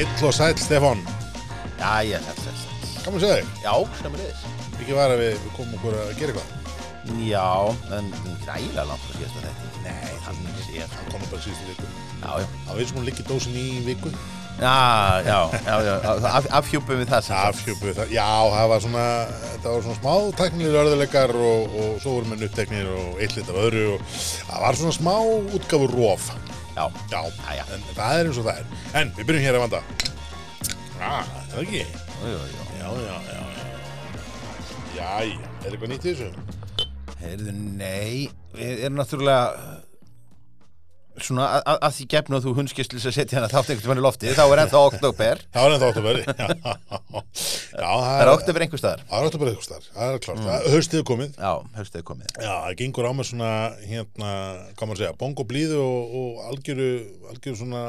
Heill og sæll, Stefán. Já, ég held þess. Gaman að segja þig. Já, er þess. Ekki var að við við komum okkur að gera eitthvað. Já, en ræðilega langt að að þetta. Nei, Hann sé það. það komum bara síðustu viku. Já, já. Það veit sem hún liggi dósin í viku. Já, já, já, já. Af, afhjúpum við það sagt. Afhjöpuð það. Já, það var svona, þetta var svona smá tæknilegir örðuleikar og, og svo voru menn uppteknir og eitt lit af öðru og það var svona smá útgáfur róf. Já, Já, Já, já. en það er eins og það er. En við byrjum hér að vanda. Ah, það er ekki. Já, já, já, já. Jæja, er eitthvað nýtt í þessu? Heyrðu, nei, við erum náttúrulega svona að, að, því gefnu að þú hundskist til að setja hana þátt einhvern veginn í lofti, þá er ennþá oktober. Það var ennþá oktober. Það er oktober einhver staðar. Það er oktober eitthvað starf, það er klart. Mm. Haustið er komið. Já, haustið er komið. Já, það gengur á með svona, hérna, hvað maður segja, bongo blíðu og, og algjöru, algjöru svona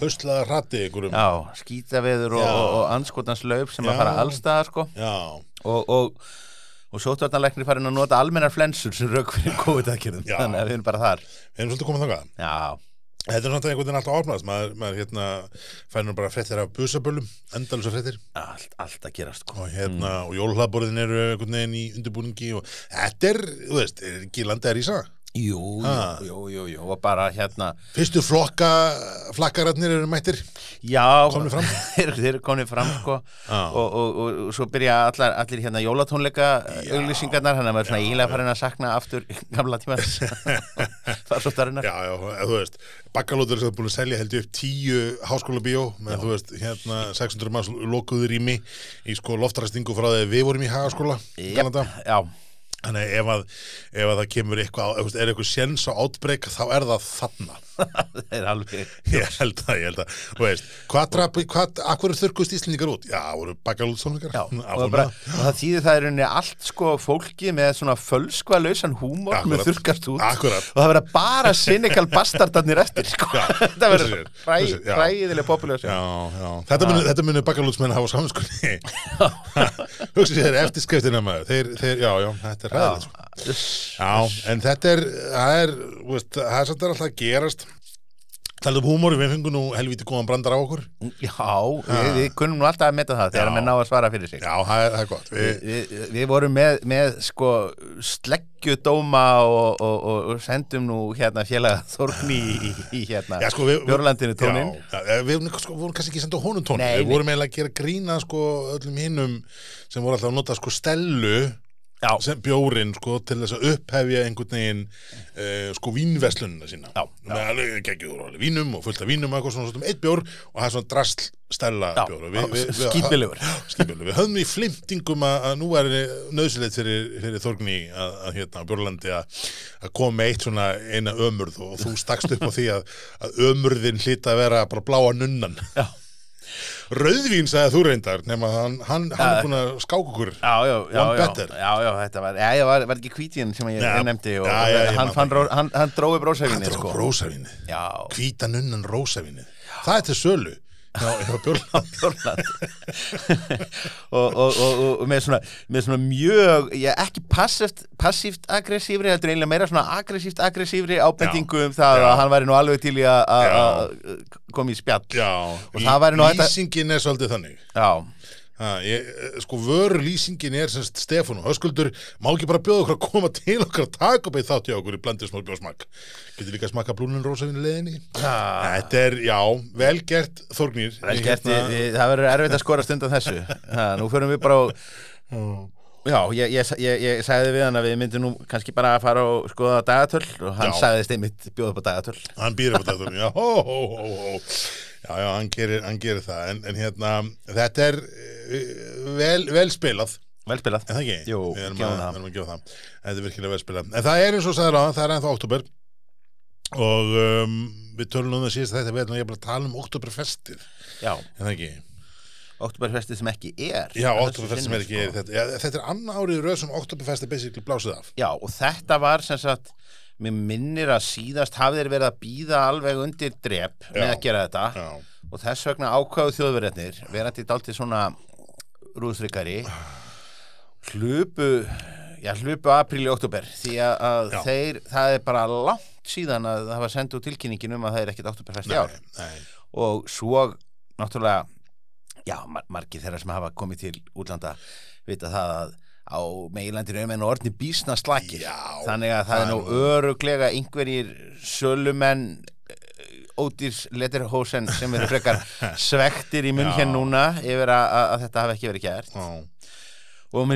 haustlaða hratti einhverjum. Já, skýtaveður og, og, og anskotans laup sem Já. að fara allstaðar, sko. Já, og, og, sótvarnarleiknir farin að nota almennar flensur sem rauk fyrir COVID-aðgerðum þannig að við erum bara þar við erum svolítið komið þangað. Já, Þetta er svona einhvern veginn alltaf opnast, maður, maður hérna, fær nú bara fréttir af busabölum, endalusa fréttir allt, allt að gerast sko. og hérna, og jólhlaðborðin eru einhvern veginn í undirbúningi og þetta er, þú veist, er ekki landið að rísa? Jú, jú, jú, jú, jú og bara hérna Fyrstu flokka flakkararnir eru mættir? Já, þeir, eru komnir fram sko. Já. og, og, og, svo byrja allar, allir hérna jólatónleika auglýsingarnar, hann er maður svona ílega farin að sakna aftur gamla svo starinnar Já, já, þú veist, bakkalótur sem er búin að selja held ég upp tíu háskóla bíó með þú veist, hérna 600 manns lokuður í mig í sko loftræstingu frá að við vorum í hagaskóla Kanada. Já, Þannig ef að, ef að það kemur eitthvað, er eitthvað séns á átbreyk þá er það þarna. það er alveg Ég held að, ég held að, þú veist, hvað drapi, hvað, akkur þurrkust Íslendingar út? Já, voru bakkalótsónleikar. Já, og, bara, og það þýðir það er rauninni allt sko fólki með svona fölskva lausan húmor Akkurat. með þurrkast út Akkurat. og það verða bara cynical bastardarnir eftir sko. Já, það verður er, er, ræðilega populæs Já, já, þetta munu, þetta munu bakkalótsmenn hafa samskunni. Hugsa sér eftir þetta er ræðilegt. sko. Já, en þetta er, það er, veist, það er samt alltaf að gerast. Talað um húmóri, við fengum nú helvíti góðan brandar á okkur. Já, við, við kunnum nú alltaf að metta það þegar Já. menn ná að svara fyrir sig Já, það er, það er gott. Við, Við, við, við vorum með, með sko sleggjudóma og, og, og, og sendum nú hérna félaga Þórni í, í, í hérna já, sko, við, Björlandinu tónin Já, já, við vorum, sko, vorum kannski ekki senda honum tónin. Nei, Við vorum eiginlega að gera grína, sko, öllum hinnum sem voru alltaf að nota, sko, stellu Já, sem bjórin, sko, til þess að upphefja einhvern veginn, uh, sko, vínveslunina sína. Já, alveg vínum og fullt af vínum eitthvað svona, svona, eitt bjór og það er svona drasl stella Já, bjór. Og já, skípilegur. Skípilegur. Við höfum í flimtingum að, að nú er nöðsilegt fyrir, fyrir Þorgni að, að hérna, Björlandi að, að koma eitt svona eina ömurð og þú stakst upp á því að, að ömurðin hlýta að vera bara bláa nunnan. Já. Rauðvín sagði þú reyndar, nema hann, hann, hann er búin að skáka okkur. Já, já, já, já, já, já, þetta var, já, já, var, var ekki kvítin sem ég, ég nefndi og já, já, hann, fann, ró, hann, hann drói Hann brósæfinni, drók sko. rósavínið. Já, Hvíta nunnan rósavínið. Það er til sölu. Já, já, Björland. Björland. og, og, og, og með svona, með svona mjög, já, ekki passíft, aggressífri, heldur einlega meira svona aggressíft aggressífri ábendingu um það já. að hann væri nú alveg til í að- koma í spjall. Já, lýsingin er svolítið þannig. Já, Ha, ég, eh, sko, vöru lýsingin er semst Stefán og Höskuldur, má ekki bara bjóða okkur að koma til okkur að taka upp eitt þátt hjá okkur í blandið smá bjóðsmak. Getur líka að smakka blúnin rósavinu leðinni? Já. Þetta er, já, vel gert Þorgnir. vel Ég, gert, hérna- það verður erfitt að skora stund á þessu. Ha, nú förum við bara á Já, ég, ég, ég, ég sagði við hann að við myndum nú kannski bara að fara og skoða dagatöl og hann Já. sagðist einmitt bjóða upp á dagatöl Hann býr upp á þetta, já, hó, hó, hó, hó. Já, já, hann gerir, hann gerir það. En, en hérna, þetta er eh, vel, vel spilað. Vel spilað En það ekki? Jú, við erum, að, að gefa það. Þetta er virkilega vel spilað. En það er eins og sagður á það er ennþá oktober og um, við tölum um það síðast þetta við erum að tala um oktoberfestið. Já, En það ekki? oktoberfestið sem ekki er Já, að þessu oktoberfest sem er ekki sko. þetta, ja, þetta er annar árið röð sem oktoberfest er basically blásið af. Já, og þetta var sem sagt mér minnir að síðast hafði þeir verið að býða alveg undir drep með Já. að gera þetta. Já, og þess vegna ákvæðu þjóðverðarnir verandi dálítið svona rúðstrykari hlupu já, hlupu apríl í oktober því að, þeir, það er bara langt síðan að það var sendt úr tilkynningin um að það er ekkert oktoberfest í ár. nei, og svo náttúrulega já, mar margir þeirra sem hafa komið til útlanda vita það að á meilandinu um enn og orðni bísna slakir. Já, þannig að það er nú öruglega einhverjir sölumenn ódýrs letirhósen sem eru frekar svektir í munn Já. hér núna yfir að, að, að þetta hafi ekki verið Já.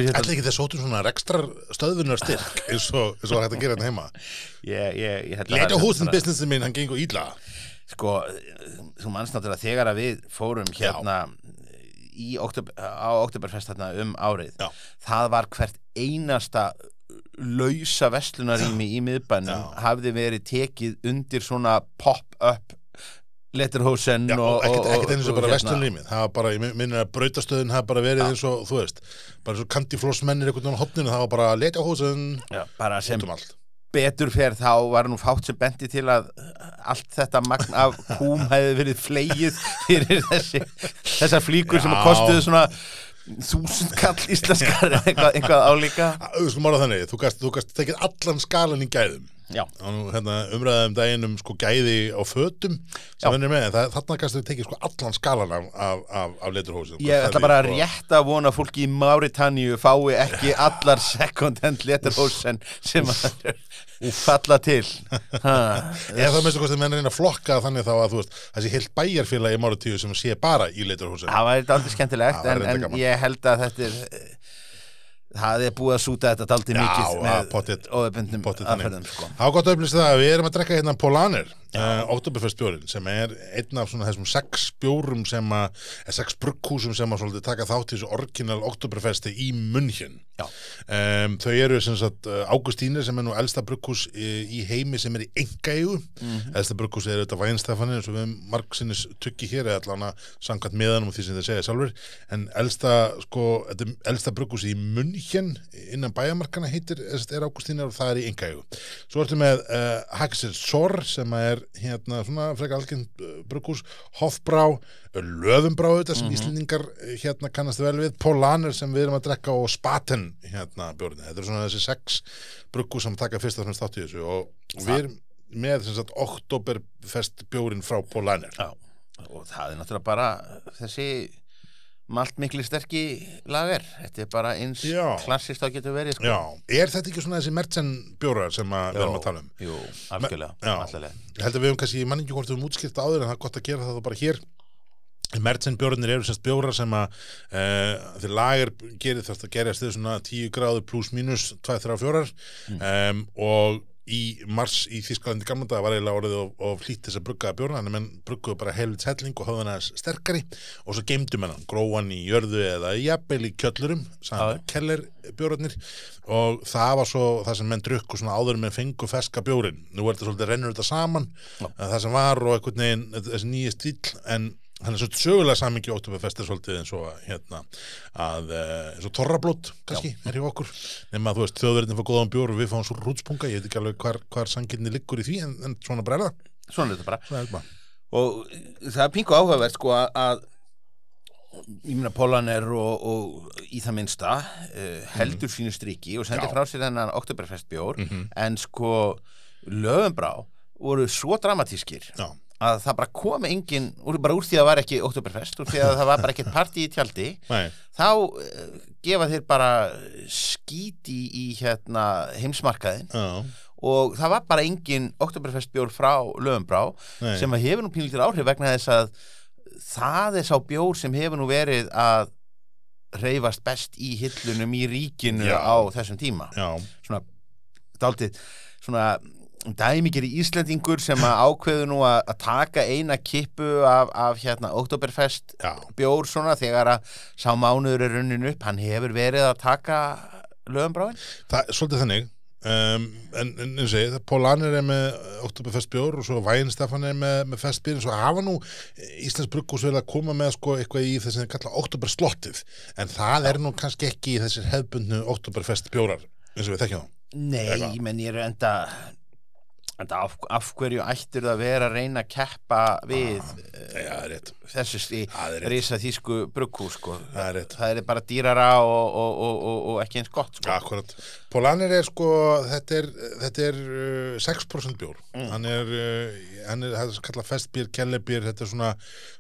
sé Ætli ekki þess sóttum svona rekstrar stöðvunar styrk eins og, eins og var hægt að gera þetta heima? Held að Leta það- húsin businessin minn, hann gengur íla sko, þú manns náttúrulega þegar að við fórum hérna í oktober, á Oktoberfest þarna um árið. Já. það var hvert einasta lausa vestlunarými í miðbænum hafði verið tekið undir svona pop-up letterhosen Já, og, og ekkert, ekkert eins og bara hérna- vestlunlímið það var bara, ég minnir að brautastöðin hafa bara verið eins og, þú veist, bara eins og kandiflossmennir einhvern veginn á hopninu, það var bara Já, bara sem um betur fer þá var nú fátt sem benti til að allt þetta magn af kúm hefði verið flegið fyrir þessi, þessar flíkur sem Já. að kostuðu svona þúsund kall íslenskar eða eitthvað, eitthvað álíka Þú sko mála þannig, þú gast tekið allan skalan í gæðum hérna, umræðum daginn um sko gæði á fötum með, það, þarna gast þau tekið sko allan skalan af, af, af, af leturhósin ég ætla bara að rétta að vona fólki í Mauritanníu fái ekki allar second hand letterhosen sem að falla til. Eða það meðstu hvort þið menn reyna að flokka þannig þá að þú veist, þessi heilt bæjarfélagi í málutíu sem sé bara í leturhósin Það var eitthvað aldrei skemmtilegt en, en ég held að þetta er það er búið að súta þetta daldið Já, mikið með þannig. aðferðum sko. Var gott að upplýsta það að við erum að drekka hérna Polaner, uh, Oktoberfest bjórin sem er einn af svona þessum sex bjórum sem að, sex brugghúsum sem að svolítið taka þátt í þessu orginal Oktoberfesti í München. Um, Þau eru sem sagt uh, Águstínir sem er nú elsta brugghús í, í heimi sem er í engaígu Mhm. elsta brugghús er þetta Vænstafani eins og við margsinnis tukki hér eða allan að samkvæmt meðanum og því sem þið segja sjálfur en elsta, sko, elsta brugghús í München innan bæjamarkana heitir, er, er Águstínir og það er í engaígu Svo ertu með uh, Haxel Sor sem er hérna svona frekar algjörn uh, brugghús, Hofbrá, Löðumbrá þetta sem Íslendingar eh, hérna kannast vel við, Polaner sem við erum að drekka og Spaten hérna bjórni. Þetta er svona þessi sex brugghús sem taka fyrst og fremst þátt í þessu og við erum með sem sagt Oktoberfest bjórin frá Polaner. Já, og það er náttúrulega bara þessi malt mikli sterki lager þetta er bara eins Já. klassist á getur verið sko. Já, er þetta ekki svona þessi Mertsen bjórar sem að við erum að tala um? Jú, algjörlega, algjörlega. Ég held að við höfum kannski, ég man ekki hvort við höfum útskipt áður en það er gott að gera það þá bara hér Mertsen bjórnir eru semst bjórar sem að uh, þegar lager gerir þarf að gerast þau svona 10 gráður pluss mínus 2-3-4 um, og í mars í Þískalandi gamla dag var eiginlega orðið of, of hlýtt þess að brugga bjórna en menn brugguðu bara helvits helling og höfðan aðeins sterkari. Og svo geimdu menn hann, gróan í jörðu eða jafnvel í kjöllurum sagði keller bjórnir og það var svo það sem menn drukku svona áður menn fengu feska bjórin nú er þetta svolítið rennur þetta saman það sem var og einhvern veginn þessi nýja stíl en er svo sögulega samingi Oktoberfest er svolítið eins og að, hérna, að eh, eins og torrablót kannski er hjá okkur. Nema að þú veist þjóðverðin fór góðan bjór og við fáum svo rútspunga. Ég veit ekki alveg hvar, hvar sanginni liggur í því en, en svona breyða Svona er þetta bara. Það er bara. Og það er pingu áhugavert sko að, að ég meina Pólaner og, og í það minnsta uh, heldur sínu striki og sendi Já. frá sér þennan Oktoberfest bjór Mhm. en sko löfumbrá voru svo dramatískir já, að það bara kom engin úr, bara úr því að það var ekki Oktoberfest úr því að það var bara ekkert partí í tjaldi nei, þá uh, gefa þeir bara skíti í hérna heimsmarkaðin já, og það var bara engin Oktoberfest bjór frá löfumbrá nei. sem að hefur nú pínlítur áhrif vegna þess að það er sá bjór sem hefur nú verið að reyfast best í hillunum í ríkinu Já. á þessum tíma. Já, svona dálítið svona dæmikeri Íslendingur sem að ákveðu nú að, taka eina kippu af, af hérna Oktoberfest já, bjór svona þegar að sá mánuður er runnin upp, hann hefur verið að taka lögumbráin það er svolítið þannig. Um, en, en eins og ég, Pólanir er með Oktoberfest bjór og svo Vænstafan er með, með festbýr en svo hafa nú Íslands brugghús verið að koma með sko eitthvað í þess að kalla Oktoberslottið en það er nú kannski ekki í þessir hefbundnu Oktoberfest bjórar eins og við þekkjum þá. Nei, menn ég er enda af, af hverju ættir það að vera að reyna að keppa við það er rétt, þessu í það rétt, risa þýsku brugghús sko. það er það er bara dýrara og, og, og, og, og ekki eins gott sko. Akkurat, Pólanir er sko þetta er, þetta er uh, 6% bjór. Hann er, uh, hann er, það er kallað festbýr, kellebýr, þetta er svona,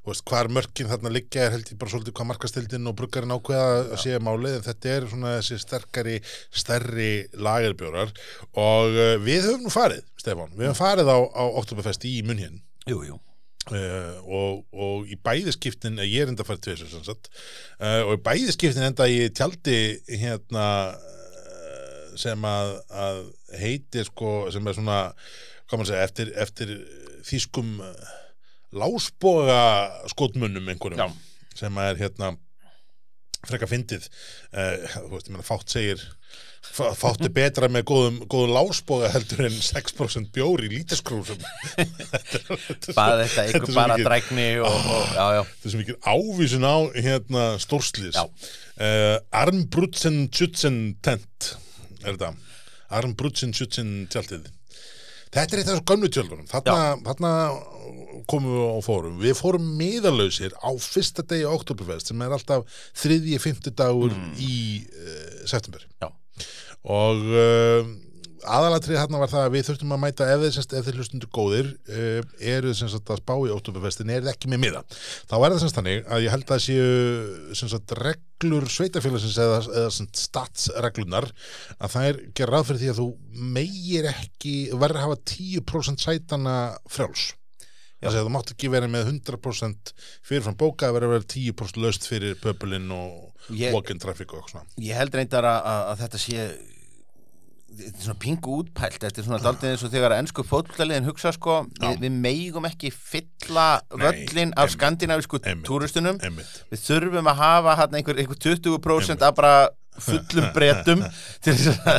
veist, hvar mörkin þarna liggja er held ég bara svolítið hvað markastildin og bruggarinn ákveða að sé málið, en þetta er svona þessi sterkari, stærri lagerbjórar. Og uh, við höfum nú farið, Stefán, við höfum farið á, á Oktoberfest í munn hérna Jú, jú. Uh, og, og í bæðiskiptin ég er enda að fara til þessu uh, og í bæðiskiptin enda ég tjaldi hérna sem að, að heitir sko sem er svona segja, eftir, eftir þýskum lásboga skotmunum einhverjum Já. sem er hérna frekka fyndið. Þú veist, ég meina fátt segir fáttu betra með góðum, góðum lásboga heldur en 6% bjór í lítiskrúsum bara þetta, einhver bara já, já. þetta er svo mikið ávísun á hérna stórslýs uh, Armbrutzen Schützen tent er þetta Armbrutzen Schützen tjaldið? Þetta er eitt af þessu gamlu tjöldunum. Þarna, þarna komum við og fórum. Við fórum miðalöysir á fyrsta degi Oktoberfest sem er alltaf þriðji, fymti dagur mm. í uh, september. Já. Og uh, aðalatrið hérna var það að við þurftum að mæta ef þeir, ef þeir hlustundur góðir uh, eru sem sagt að spá í Óttúberfestin er ekki með miða. Þá er það semst þannig að ég held að séu sem sagt reglur sveitafélagsins eða, eða statsreglunar að það er gerð ráð fyrir því að þú meir ekki verður að hafa 10% sætana frjáls. Þannig að þú mátt ekki vera með 100% fyrirfram bóka að vera að vera 10% löst fyrir pöpulinn og walk-in traffic og eitthvað svona. Ég held reyndar að, að þetta sé svona pingu útpælt þetta er svona daldið eins og þegar ennsku fótballaliðin hugsa sko, við, við meigum ekki fylla völlin af skandinavísku túristunum, við þurfum að hafa hérna einhver, einhver 20% af bara fullum breytum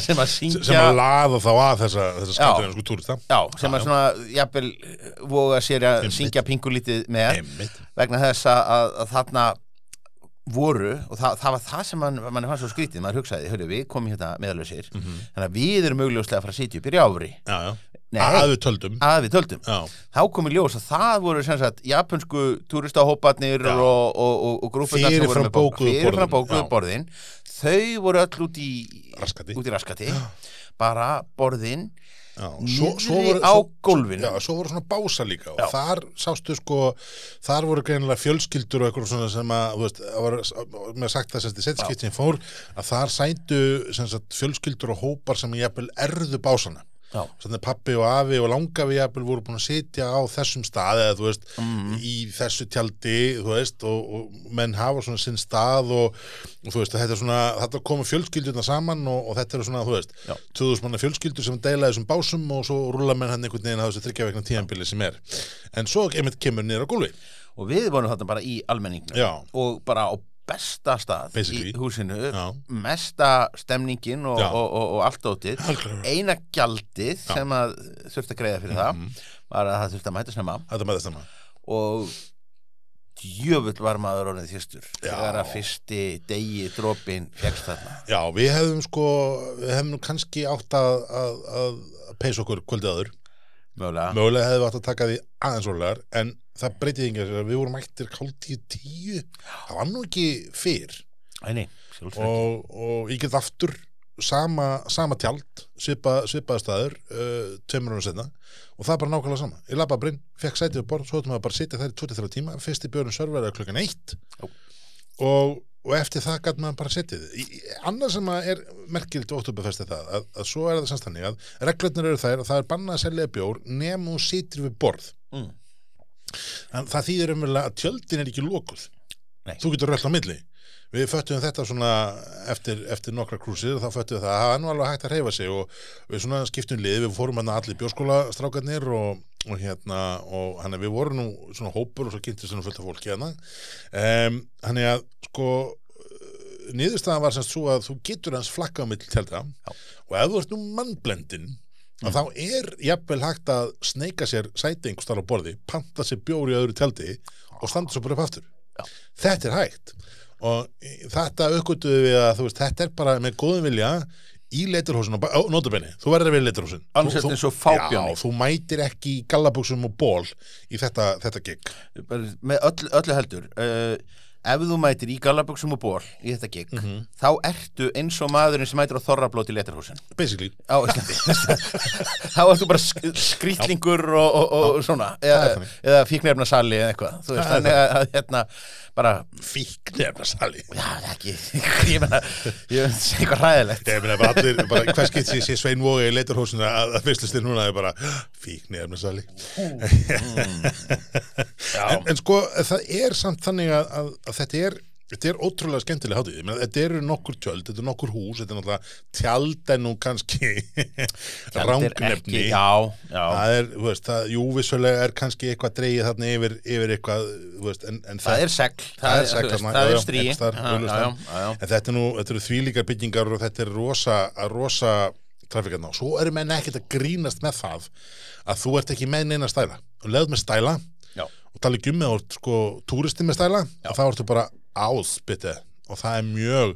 sem að syngja. Sem að laða þá að þessa, þessa skandinavísku túrista. Já, sem að svona, jafnvel voga sér að syngja pingu lítið með vegna þess að, að þarna voru og það, það var það sem mann man fannst svo skrítið, maður hugsaði, hörru við komum hérna meðalösir, mm -hmm. þannig að við erum möguleguslega að fara að sitja upp í rjáfri. Að við töldum, að við töldum. þá kom í ljós að það voru sagt japansku turistahóparnir og, og, og, og grúpunar sem voru með fyrirfram bókuðu borðin. þau voru öll út í raskati, út í raskati. bara borðin nýðri á gólfinu. Já, svo voru svona bása líka og já. þar sástu sko, þar voru greinilega fjölskyldur og eitthvað svona sem að, þú veist, var, með sagt það sem þetta setskiptin fór, að þar sændu sagt, fjölskyldur og hópar sem ég eppil erðu básana Þannig að pappi og afi og langafi voru búin að sitja á þessum stað eða þú veist, mm. í þessu tjaldi þú veist, og, og menn hafa svona sinn stað og, og þú veist þetta er svona, þetta koma fjölskyldurna saman og, og þetta er svona, þú veist, 2000 manna fjölskyldur sem deila þessum básum og svo rúla menn hann einhvern veginn að þessu þryggjaveikna tíanbili sem er, en svo einmitt kemur á gólfi. Og við vorum þetta bara í almenningu og bara á besta stað Basically. í húsinu Já. mesta stemningin og, og, og, og allt ótið eina gjaldið Já. sem að þurfti að greiða fyrir mm -hmm. það var að það þurfti að mæta snemma að mæta snemma og djöfull var maður orðið þýstur þegar að fyrsti degi drópin fegst þarna Já, við hefðum sko við hefðum kannski átt að, að, að peisa okkur kvöldið aður mögulega, mögulega hefðum við átt að taka því aðeins orðlegar en það breytið að við vorum mættir káltíu tíu. Það var nú ekki fyrr. Æ, og, og ég get aftur sama, sama tjald svipa, svipaði staður uh, tveimur ára setna og það er bara nákvæmlega sama. Ég lappa brinn, fekk sætið á borð svo ættum við að bara sitja þær í 23 tíma. Fyrst í björnum serverið klukkan 1 og, og eftir það gæti maður bara setið. Annað sem er merkilegt óttúrbefest er það að, að svo er það samstannig að reglurnar eru þær að það er bannað að selja bjór nefn og sitir við borð. Mm. Það þýðir umverulega að tjöldin er ekki lókuð Nei. þú getur röll á milli. Við föttum þetta svona eftir, eftir nokkra krúsir og þá föttum við það að það er nú alveg hægt að reyfa sig og við svona skiptum lið, við fórum hérna allir bjórskóla strákarnir og, og hérna og hann er við vorum nú svona hópur og svo kynnti svona fullt af fólki hérna um, hann er að sko niðurstaðan var semst svo að þú getur hans flakka á mill tjálta og ef þú ert nú mannblendin mm. þá er jafnvel hægt að sneika sér sæti einhver starf á borði, panta sér bjóri á öðru tjaldi og standa svo bara upp aftur Já. þetta er hægt og þetta aukvölduðu við að veist, þetta er bara með góðum vilja í leiturhúsin og notabenni, þú verður að vera í leiturhúsin alveg eins og fábjáni Já, þú mætir ekki í gallaböksum og ból í þetta, þetta gig. Með öll, öllu heldur. Uh, ef þú mætir í galaböksum og ból í þetta gig, þá ertu eins og maðurinn sem mætir á þorrablót í letarhúsin basically. Á Íslandi. Þá ertu bara sk skrýtlingur og, og, og svona eða, eða fíknefna sali eða eitthvað. Þú veist, þannig að, hérna bara, fíknefna sali já, ekki. Ég meina, ég veit segja eitthvað hræðilegt. Ég meina bara allir, bara hvers getur sér sé Svein Vói í leitarhúsinu að að fyrstlistir núna er bara fíknefna sali en, en sko það er samt þannig að, að þetta er Þetta er ótrúlega skemmtilega hátíð, meina, þetta eru nokkur tjöld, þetta er nokkur hús, þetta er náttúrulega tjald en nú kannski ekki, já, já. Það er, þú veist, það, jú, vissulega er kannski eitthvað dreigið þarna yfir, yfir eitthvað, veist, en, en það er segl, Það er segl veist, það er strí. En þetta er nú, þetta eru þvílíkar byggingar og þetta er rosa, rosa trafikarna og svo eru menn ekkert að grínast með það að þú ert ekki með neina stæla. Og leð með stæla. Og tala ekki um með ert sko túristi með stæla Já. og þá ertu bara ásbytti og það er mjög,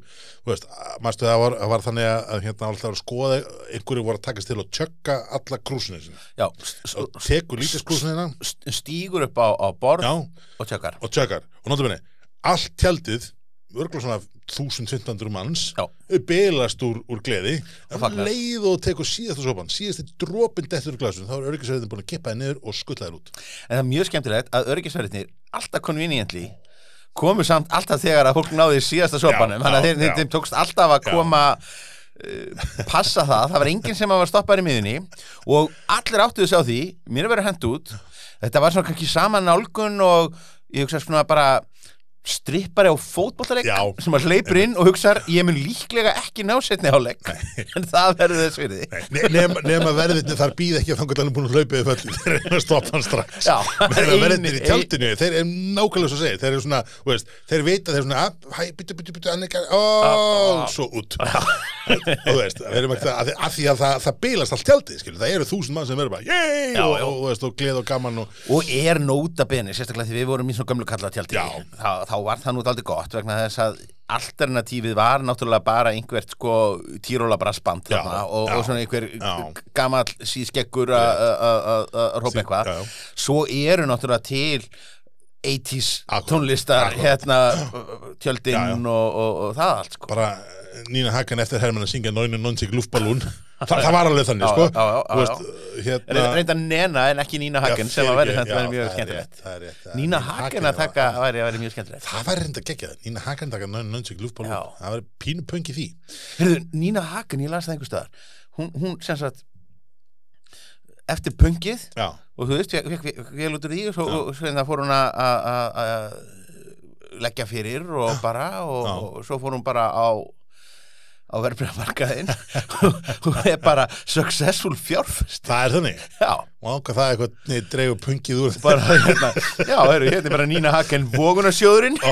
þú veist, mástu það var, það var þannig að, hérna alltaf að skoða einhverju voru að takast til að tjögga alla krúsinu sinni já, s- s- og tekur lítið krúsinu s- stígur upp á, á borð og tjökkar og og náttúrulega allt tjaldið örgulega svona 1500 manns Já. belast úr, úr gleði Og leið og tekur síðastu sopan síðasti dropin dettur úr glasun þá er örgisverðin búin að kippa þið niður og skuttla þér út. En það er mjög skemmtilegt að örgisverðinir alltaf conveniently komu samt alltaf þegar að fólk náði síðasta sopanum þannig að já, þeim, tókst alltaf að koma uh, passa það, það var enginn sem var stoppaður í miðunni og allir áttuðu sig á því mér er verið hend út. Þetta var svona kannski sama nálgun og ég hugsa svona bara strippari á fótbollaleik Já. sem að hleypur inn og hugsar ég mun líklega ekki ná setni áleik en það verður þess fyrir því Ne nema, nema verðinni þar býð ekki að þangar búin að hlaupa þið föllu þeir eru að stoppa hann strax. Meðan verðinni í tjaldinu. Þeir eru nákvæmlega svo segir þeir eru svona, veist, þeir vita þeir eru svona, að, hæ, byttu, byttu, byttu, ó, svo út. Og þú veist, þeir eru það af því að það, bilast allt skilur, það eru þúsund mann sem verður bara, og, og, og, og gleð og gaman og, og er nóta þá, var það nú aldrei gott vegna þess að alternatífið var náttúrulega bara einhvert sko tíróla brassband Já, og, já, og svona einhver já. gamall sískeggur að rópa eitthvað svo eru náttúrulega til 80s Akkúrat, tónlistar akkúrat. hérna tjöldin Já, já. Og, og, og það allt sko bara eh, Nína Hakan eftir Hermann að syngja 990 luftballún Þa, það var alveg þannig, sko. já, já, já, hérna reynda Nena en ekki Nína Hagen sem að væri fyrirgefðu, þetta já, mjög það skemmtilegt. það það Nína Hagen Hagen að taka væri, væri mjög skemmtilegt. Það var reynda geggjað, Nína Hakan taka 990 luftballún Já. Það var pínu pöngi því. Heyrðu, Nína Hagen, ég las það einhver staðar. Hún, hún sem sagt eftir pöngið og þú veist, út úr því og svo hérna fór hún að- að að- að leggja fyrir og bara og svo fór hún bara á á verðbregamarkaðinn hún er bara successful fjárfest. Það er þannig? Já, Og ákvað það eitthvað nei, dreigur pöngið úr bara hérna já, hérna er bara Nína Hagen vogunarsjóðurinn.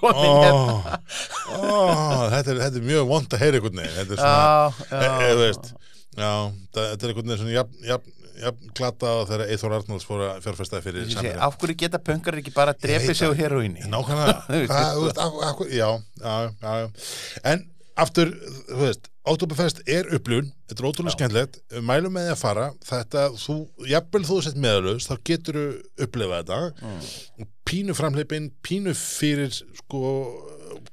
Oh. hérna. Ó, þetta, er, þetta er mjög vond að heyra einhvern veginn. Þetta er svona, já, e, e, Já, þetta er einhvern veginn svona jafn, jafn, jafn glata og þegar Eithor Arnalds fór að fjárfesta fyrir samfélag af hverju geta pöngar ekki bara drepið veit sig á það. heroíni Nákvæmlega, já, já, já, já. En aftur, þú veist Oktoberfest er upplifun, þetta er ótrúlega skemmtilegt. Mælum með því að fara þetta, þú, jafnvel þú sett meðalöðs þá getur þú upplifa þetta. Mm. pínu framleipin, pínu fyrir sko,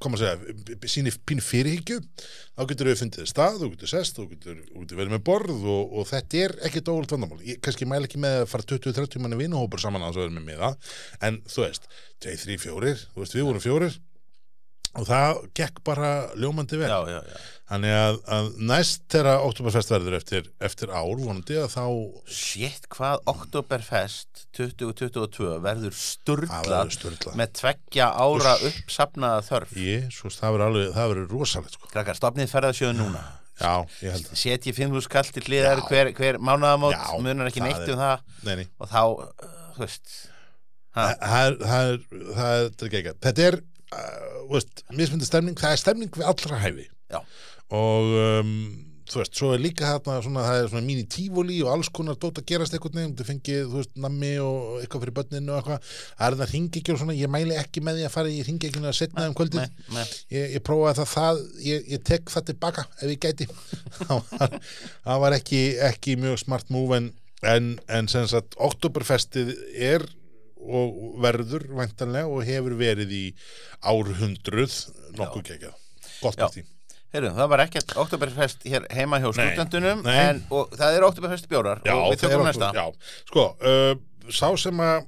koma að segja síni pínu fyrirhyggju. Þá getur þú fundið stað, þú getur sest þú getur, getur verið með borð og, og þetta er ekkit óvöld vandamál, ég kannski mæla ekki með að fara 20-30 manni vinuhópur saman að það er með miða, en þú veist 2-3 fjórir, þú veist við vorum fjórir og það gekk bara ljómandi vel já, já, já. Þannig að, að næst þegar Oktoberfest verður eftir, eftir ár vonandi að þá Shit, hvað Oktoberfest 2022 verður sturglað með tveggja ára uppsafnaða þörf Jésús, það verður rosalegt sko. Krakkar, stopnið ferðarsjóðu núna Já, ég held að. Setji 5.000 kall til hliðar hver, hver mánaðamót, Já, munar ekki neitt er- um það Nei, nei. og þá, uh. Það það er, það er, það er, þetta er uh, mismundi stemning, það er stemning við allra hæfi. Já. Og, um, þú veist, svo er líka þarna svona, það er svona mín í tífóli og alls konar dót að gerast einhvern veginn, þú fengið, þú veist, nammi og eitthvað fyrir börninu og eitthvað. Það er það hringekjur og svona, ég mæli ekki með því að fara í hringekjuna að setna um kvöldið. Nei, nei. ég, ég prófaði það, það ég, ég tek það tilbaka ef ég gæti það var, það var ekki, ekki mjög smart move en, en, en sem sagt Oktoberfestið er og verður væntanlega og hefur verið í árhundruð nokkuð geggjað, gott að því Heyrðu, það var ekkert Oktoberfest hér heima hjá en, og það er Oktoberfest bjórar Já, og við okkur- næsta. Já, sko, uh, sá sem að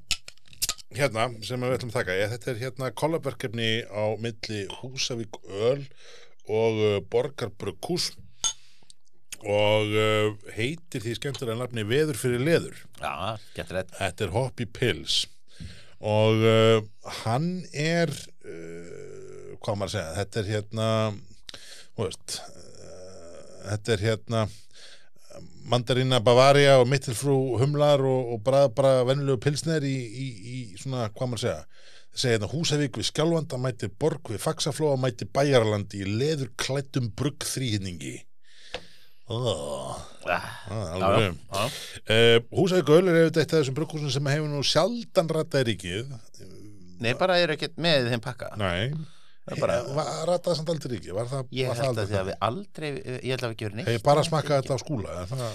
hérna, sem að við ætlum að taka ég, þetta er hérna kollabverkefni á milli Húsavík Öl og uh, Borgarbrukkús og uh, heitir því skemmtilega nafni Veður fyrir leður. Já, Þetta er Hoppy Pills og uh, hann er uh, hvað maður að segja þetta er hérna veist uh, þetta er hérna mandarína Bavaria og mittilfrú humlar og, og bara, bara venjulegu pilsner í, í, í svona, hvað maður að segja segja hérna Húsavík við Skjálfanda mæti Borg við Faxaflóa mæti Bæjarland í leður klættum brugg þrýhinningi oh, Ah, alveg já, já. Uh, Húsavík Öl er auðvitað eitt af þessum brugghúsum sem hefur nú sjaldan rattað ríkið. Nei, bara er ekkert með þeim pakka. Nei, Það er bara- bara... rattaði samt aldrei ríkið? Var það, Ég það held að aldrei því að við aldrei Ég held að við gefur neitt ég bara smakkað þetta á skúla það,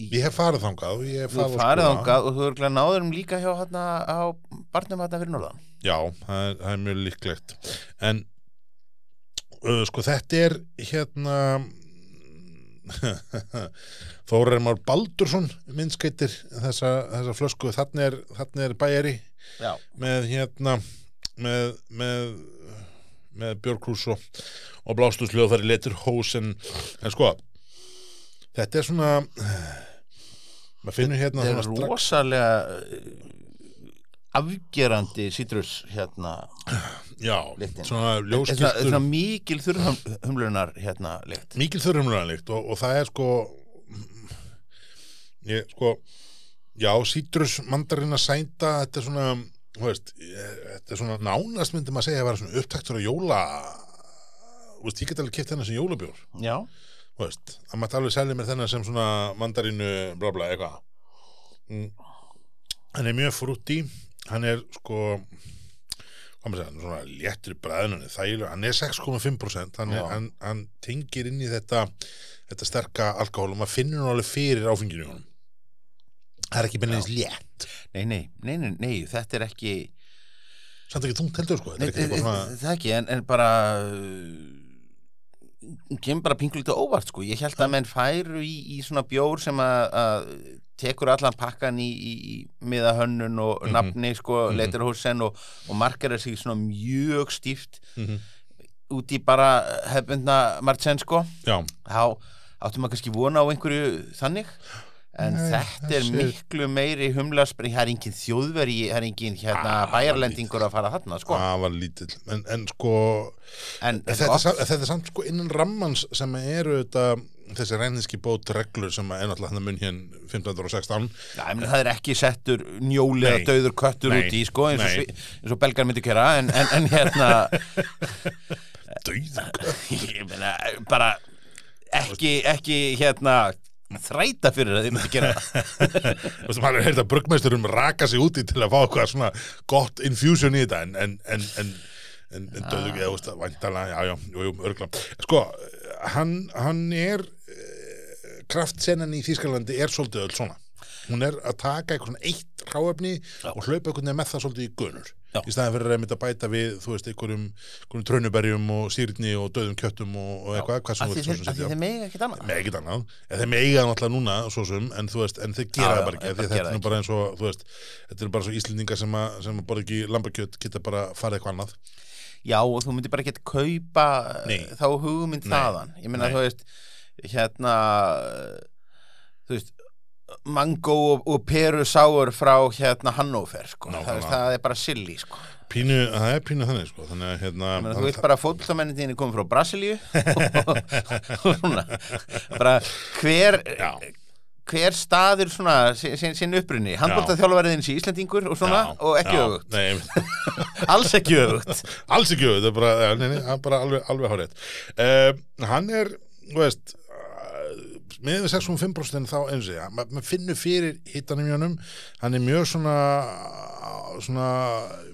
Ég hef farið þangað ég hef farið farið skúla. ángað og þú glæð náður um líka hjá á barnum hérna fyrir norðan. Já, það er, það er mjög líklegt. En uh, sko þetta er hérna Þórir Már Baldursson minnskeitir þessa, þessa flösku. Þannig er, er bæjari Já, með hérna með, með, með Björkrús og, og blástusljóð þar í letur hós en, en sko þetta er svona maður finnur hérna þetta er strax rosalega uh, afgerandi sítrus hérna já, svona Þetta er svona, mikil þurrhumlunar hérna lykt. Mikil þurrumræðanlíkt og, og það er sko ég sko já, sítrus mandarina sænda þetta er svona þú veist, þetta er svona nánast myndi maður segja að vera svona upptaktur á jóla þú veist, ég get alveg kipt þennan sem jólabjór. Já, þú veist, það mætti alveg selja mér þennan sem svona mandarínu bla bla eitthvað. Mm. hann er mjög frútti hann er sko hvað maður segja, hann er svona léttur í bræðinu þægilega, hann er 6,5% hann, er- hann, hann tengir inn í þetta þetta sterka alkohól og maður finnur hann alveg fyrir áfenginu í honum. Það er ekki bennins létt. Nei, nei, nei, nei, nei, þetta er ekki samt ekki þungt heldur sko, þetta er ekki eitthvað svona það ekki, en, en bara kemur bara pingulítið óvart sko, ég held að menn færu í, í svona bjór sem að tekur allan pakkan í, í, í miða hönnun og Mhm. nafni sko, Mhm. leitarhúsen og, og markar sig svona mjög stíft Mhm. út í bara hefbundna Martsen sko já, þá áttum maður kannski vona á einhverju þannig en Nei, þetta er miklu meiri humlaspring, það er engin þjóðveri það er engin hérna Ah, bæjarlendingur að fara þarna sko lítill en, en sko en, en þetta, er samt, þetta er samt sko innan rammans sem eru þetta þessi reyninski bót reglur sem er náttúrulega hann mun hér 1516 ja, meni, það er ekki settur eða döður köttur Nei. út í sko eins og, eins og belgar myndi gera en, en, en hérna döð ég meina bara ekki, ekki hérna þræta fyrir að þið myndi gera. Þú veist, maður er heyrt að bruggmeisturum raka sig úti til að fá eitthvað svona gott infusion í þetta en, en, en, en, en, en döðu ekki, þú veist, væntalega, já, já, jú, jú, örgla. Sko, hann, hann er, eh, kraftsennan í Þýskalandi er svolítið öll svona. Hún er að taka eitthvað eitt ráefni og hlaupa veginn með það svolítið í gunur. Já. Í staðan fyrir að mynda að bæta við, þú veist, einhverjum, einhverjum trönuberjum og sýrni og döðum kjöttum og, og eitthvað, hvað sem þú því setja þeir megi ekkert annað. Með ekkert annað, en þeir meiga náttúrulega núna svo sem, en þú veist, en þeir gera það bara ekki, þetta er nú það bara eins og, þú veist þetta er bara svo íslendingar sem að, sem að borða ekki lambakjöt geta bara farið eitthvað annað Já, og þú myndir bara ekki kaupa Nei. þá hugmynd Nei. þaðan ég meina, þú veist hérna þú veist mango og, og peru sáur frá hérna Hannover sko. það, Nákvæmlega. veist, það er bara silly sko. pínu, það er pínu þannig, sko þannig að, hérna, meina, þú vilt bara þínu komið frá Brasilíu og svona bara hver Já. Hver staður svona sin, sin, sin upprunni, handbóltaþjálfariðin sé Íslendingur og svona Já, og ekki nei, alls ekki öfugt. Alls ekki öfugt, það er bara, nei, nei, bara alveg, alveg hárið uh, hann er, þú veist uh, með við 6,5% þá eins og ég, ma- maður finnur fyrir hittanum í honum, hann er mjög svona svona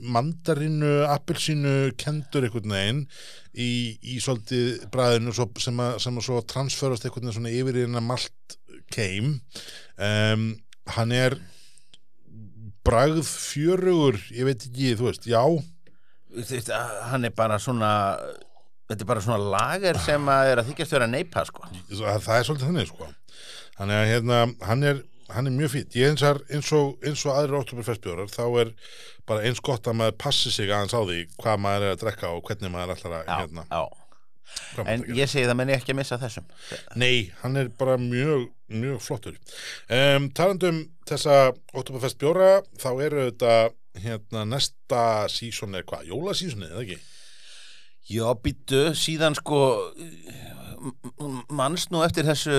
mandarinu, appelsínu kendur einhvern veginn í, í svolítið bræðinu svo, sem, að, sem að svo transferast einhvern veginn svona yfir í hennar malt keim um, hann er bragð fjörugur, ég veit ekki, þú veist, já. Hann er bara svona þetta er bara svona lager sem að er að þykjast vera neipa sko. Það, það er svolítið þannig, sko. Þannig að hérna, hann er hann er mjög fýtt, ég eins, er, eins og eins og aðri oktoberfestbjórar, þá er bara eins gott að maður passi sig aðeins á því hvað maður er að drekka og hvernig maður ætlar að já, hérna, en ég segi það menn ekki að missa þessum Nei, hann er bara mjög, mjög flottur. Um, talandum þessa Oktoberfest bjóra, þá eru þetta hérna næsta sísón er hvað? Jólasísónið, eða ekki? já býttu síðan sko mannst nú eftir þessu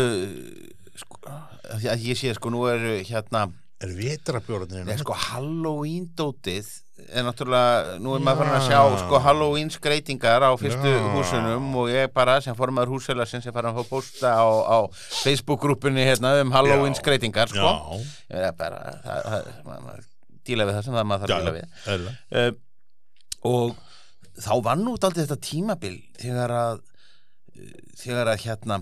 sko, að ég sé sko nú eru hérna Er vetrabjóraðin Nei, sko, Halloween-dótið er náttúrulega, nú er maður farin að sjá sko Halloween skreitingar á fyrstu Já. húsunum og ég bara sem formaður húsfélagsins sem farin að fá posta á, á Facebook-grúpunni hérna um Halloween Já. skreitingar sko ég er bara, það, það, maður, díla við það sem það maður þarf að díla við uh, og þá var nú aldrei þetta tímabil þegar að uh, þegar að hérna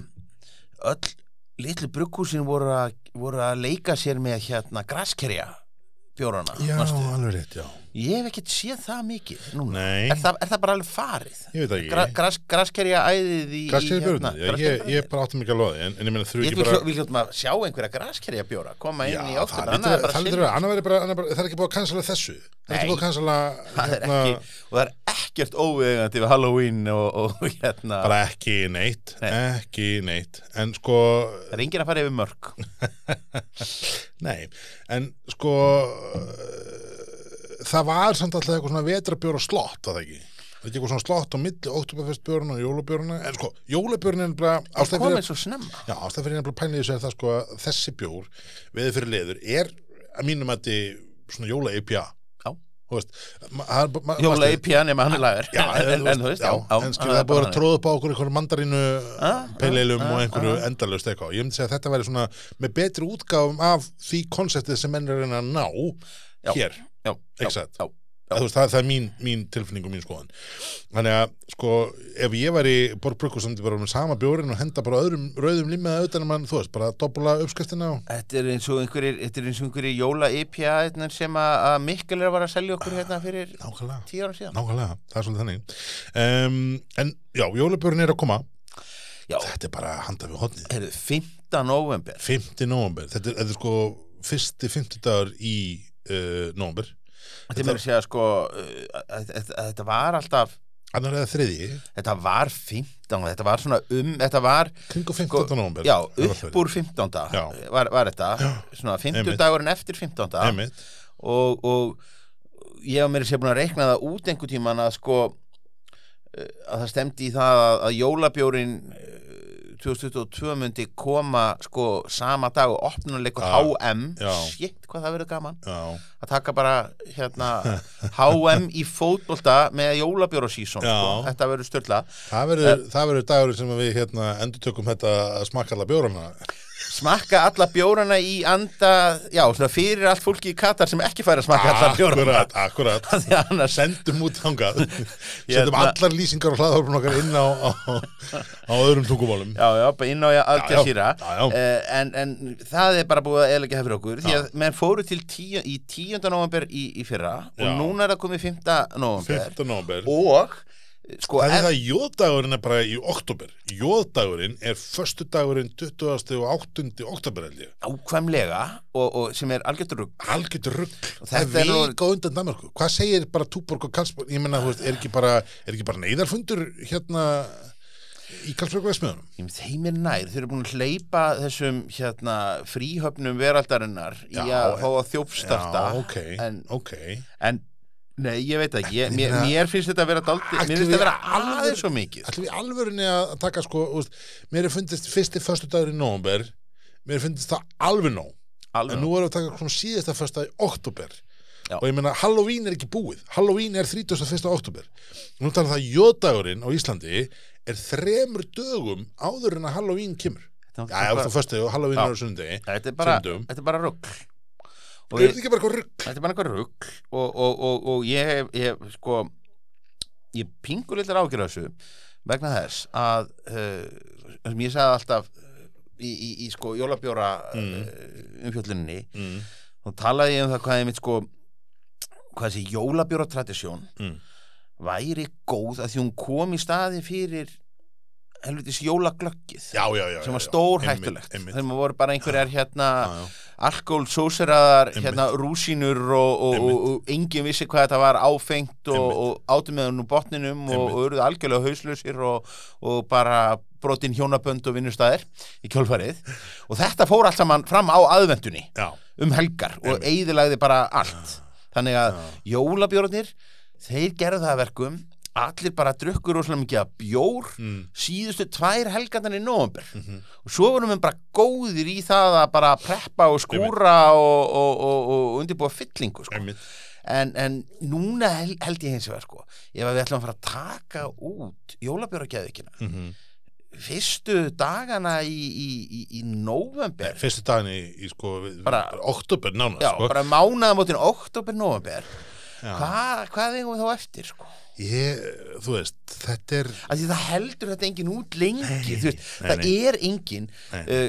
öll litlu brugghúsin voru voru að leika sér með hérna graskerja bjórana Já, alveg rétt, já. Ég hef ekkert séð það mikið núna. Nei. er, það, er það bara alveg farið Ég veit það ekki. Gra, gras, graskerja æðið í, í er bjórnið, ég, ég, ég bara áttum ekki að loði, en, en ég meina Ég ekki bara... bara... vil hljóta maður sjá einhverja graskerja bjóra koma inn í Já, okkur það lítur að, það lítur að, annað verið bara, annað bara, það er ekki búið að cancela þessu. Það er ekki búið að cancela, það er hérna, ekki, og það er ekkert óvegandi við Halloween og, og hérna bara ekki neitt, Nei. ekki neitt. En sko, það er enginn að fara yfir mörg Nei, en sko það var samt alltaf eitthvað svona vetrabjóra slott, það ekki? Það er ekki eitthvað svona slott á milli oktoberfestbjórna og jólabjórna en sko, jólabjórna er bara það komið svo snemma. Já, ástæð fyrir nefnilega pælið þessu er það sko að þessi bjór veður fyrir leður er að mínum að svona jóla IPA er bara- Jóla í pjani með hann er lagar Já, en, þú veist, en það er búið að tróða upp á okkur einhverju mandarínu Ah, peileilum ah, og einhverju ah. endalust eitthvað. Ég myndi segja að þetta væri svona með betri útgáfum af því konseptið sem menn er að að ná Já. hér, já, já, Exakt. já, Að, veist, það, það er mín, mín tilfinning og mín skoðan þannig að sko ef ég væri Brugghús sem bara með sama bjórin og henda bara öðrum rauðum limmiða auðvitað en mann, þú veist, bara doppula uppskriftina og Þetta er eins og einhverjir, þetta er einhverjir jóla IPA hérna, sem að, að Mikkel er að vara að selja okkur hérna fyrir nákvæmlega, tíu ára síðan. Nákvæmlega, það er svolítið þannig. Um, en já, jólabjórin er að koma. Já, þetta er bara handa við hodnið heyrðu, 5. november 5. november, þetta er, þetta er sko fyrsti 50 dagur í uh, november, Þetta er mér að sko að þetta var alltaf annar eða þriði þetta var 15, þetta var svona um þetta var, kringu 15. Sko, november já, upp úr 15. Já. Var, var þetta svona 50 einmitt. dagurinn eftir 15. Einmitt. og, og ég var mér segja búin að reikna það út einhver tíman að sko eh, að það stemdi í það að, að jólabjórin eh, 2022 myndi koma sko sama dag og opnuleikur Já, HM shit hvað það verður gaman. Já, að taka bara hérna HM í fótbolta með jólabjóra sísón sko. þetta verður störla það verður, það verður dagurinn sem við hérna endur tökum þetta að smakka alla bjórana smakka alla bjórana í anda já, svona fyrir allt fólki í Katar sem ekki fær að smakka alla bjórana akkurat, akkurat annars sendum út þangað setjum Hérna- allar lýsingar og hlaðhörfum okkar inn á, á, á öðrum tungumálum Já, já, bara inn á Al Já, já, Jazeera já, já. uh, en, en það er bara búið að það fyrir okkur því að menn fóru til tíu, í 10. november í, í fyrra Já. og núna er það komið 5. november 15. november og sko, Það er það jóðdagurinn er bara í oktober Jóðdagurinn er förstu dagurinn 20. og 8. oktober ákvæmlega og, og sem er algjörður rugg Algjörður rugg Og Það er vika á undan Danmarku Hvað segir bara Túborg og Karlsborg? Ég menna, þú veist, er ekki bara, er ekki bara neyðarfundur hérna í Karlsborg veðsmiðunum Ég með þeim er nær, þeir eru búin að hleypa þessum hérna, fríhöfnum veraldarinnar í Já, að fá að þjófstarta. Já, ok, en, ok. en nei, ég veit ekki. Ég, mér, mér finnst þetta að vera daldi, mér finnst þetta að vera aðeins svo mikið. Ætlum við alvörunni að taka sko úst, Mér er fundist fyrsti förstu dagur í november Mér er fundist það alveg nóg. Alveg En nú erum við að taka svona síðasta första í oktober Já. Og ég meina, Halloween er ekki búið. Halloween er 31. oktober Nú talar það að jóðdagurinn á Íslandi er þremur dögum áður en að Halloween kemur. Já, ef þú förstu og Halloween er á sunnudegi Þetta er bara, Sunnudögum. Þetta er ekki bara eitthvað rugg? þetta er bara eitthvað rugg og, og, og, og ég hef, ég hef sko ég pingur litlar ágjur af þessu vegna þess að uh, sem ég sagði alltaf uh, í, í, í sko jólabjóra Mm. uh, umfjölluninni Mm. þá talaði ég um það hvað ég mitt sko hvað þessi jólabjóratradisjón Mm. væri góð að því hún kom í staði fyrir helvitis jólaglöggið já, já, já, sem var stór hættulegt þegar maður voru bara einhverjar hérna Einmitt. hérna rúsínur og, og, og, enginn vissi hvað þetta var áfengt og, og átum með hann úr botninum og, eruðu algjörlega hauslausir og, og bara brotin hjónabönd og vinnustæðir í kjólfarið og þetta fór allt saman fram á aðvendunni já, um helgar og eigðilagði bara allt. Þannig að jólabjórnir þeir gerðu það að verkum allir bara drukkur rosalega mikið að bjór Mm. síðustu tvær helgarnar í november Mhm. og svo vorum við bara góðir í það að bara preppa og skúra og, og, og, og undirbúa fyllingu sko. en, en núna hel- held ég hins vegar sko, ef við ætlum að fara að taka út jólabjóragæðvikina Mhm. fyrstu dagana í, í, í, í november fyrstu daginn í, sko Bara- oktober nána já, sko. bara mánaðamótin oktober-november Já. Hva, hvað eigum við þá eftir sko? Ég, þú veist, þetta er það heldur þetta engin út lengi Nei, það nei. er engin uh,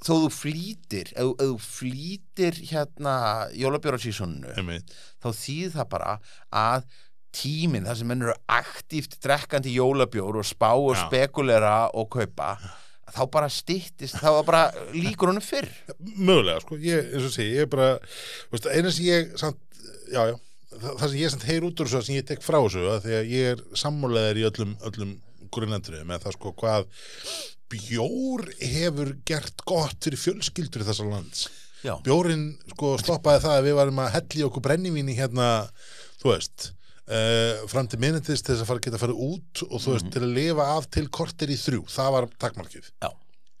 þó þú flýtir ef, þú flýtir hérna jólabjórasísoninu einmitt, þá þýð það bara að tíminn þar sem menn eru aktíft drekkandi jólabjór og spá og Já. spekulera og kaupa þá bara styttist, þá bara líkur honum fyrr. Mögulega sko, ég, eins og sé, ég er bara veist, eina sem ég samt, já, já það, það sem ég samt heyr út úr þessu sem ég tek frá þessu að því að ég er sammáleðir í öllum, öllum grunnendrið með það sko hvað bjór hefur gert gott fyrir fjölskyldur þessar lands. Já, bjórin sko stoppaði það að við varum að helli okkur brennivín í hérna þú veist uh, fram til til þess að fara geta að fara út og þú veist til að lifa af til kortir í þrjú. Það var takmarkið. Já,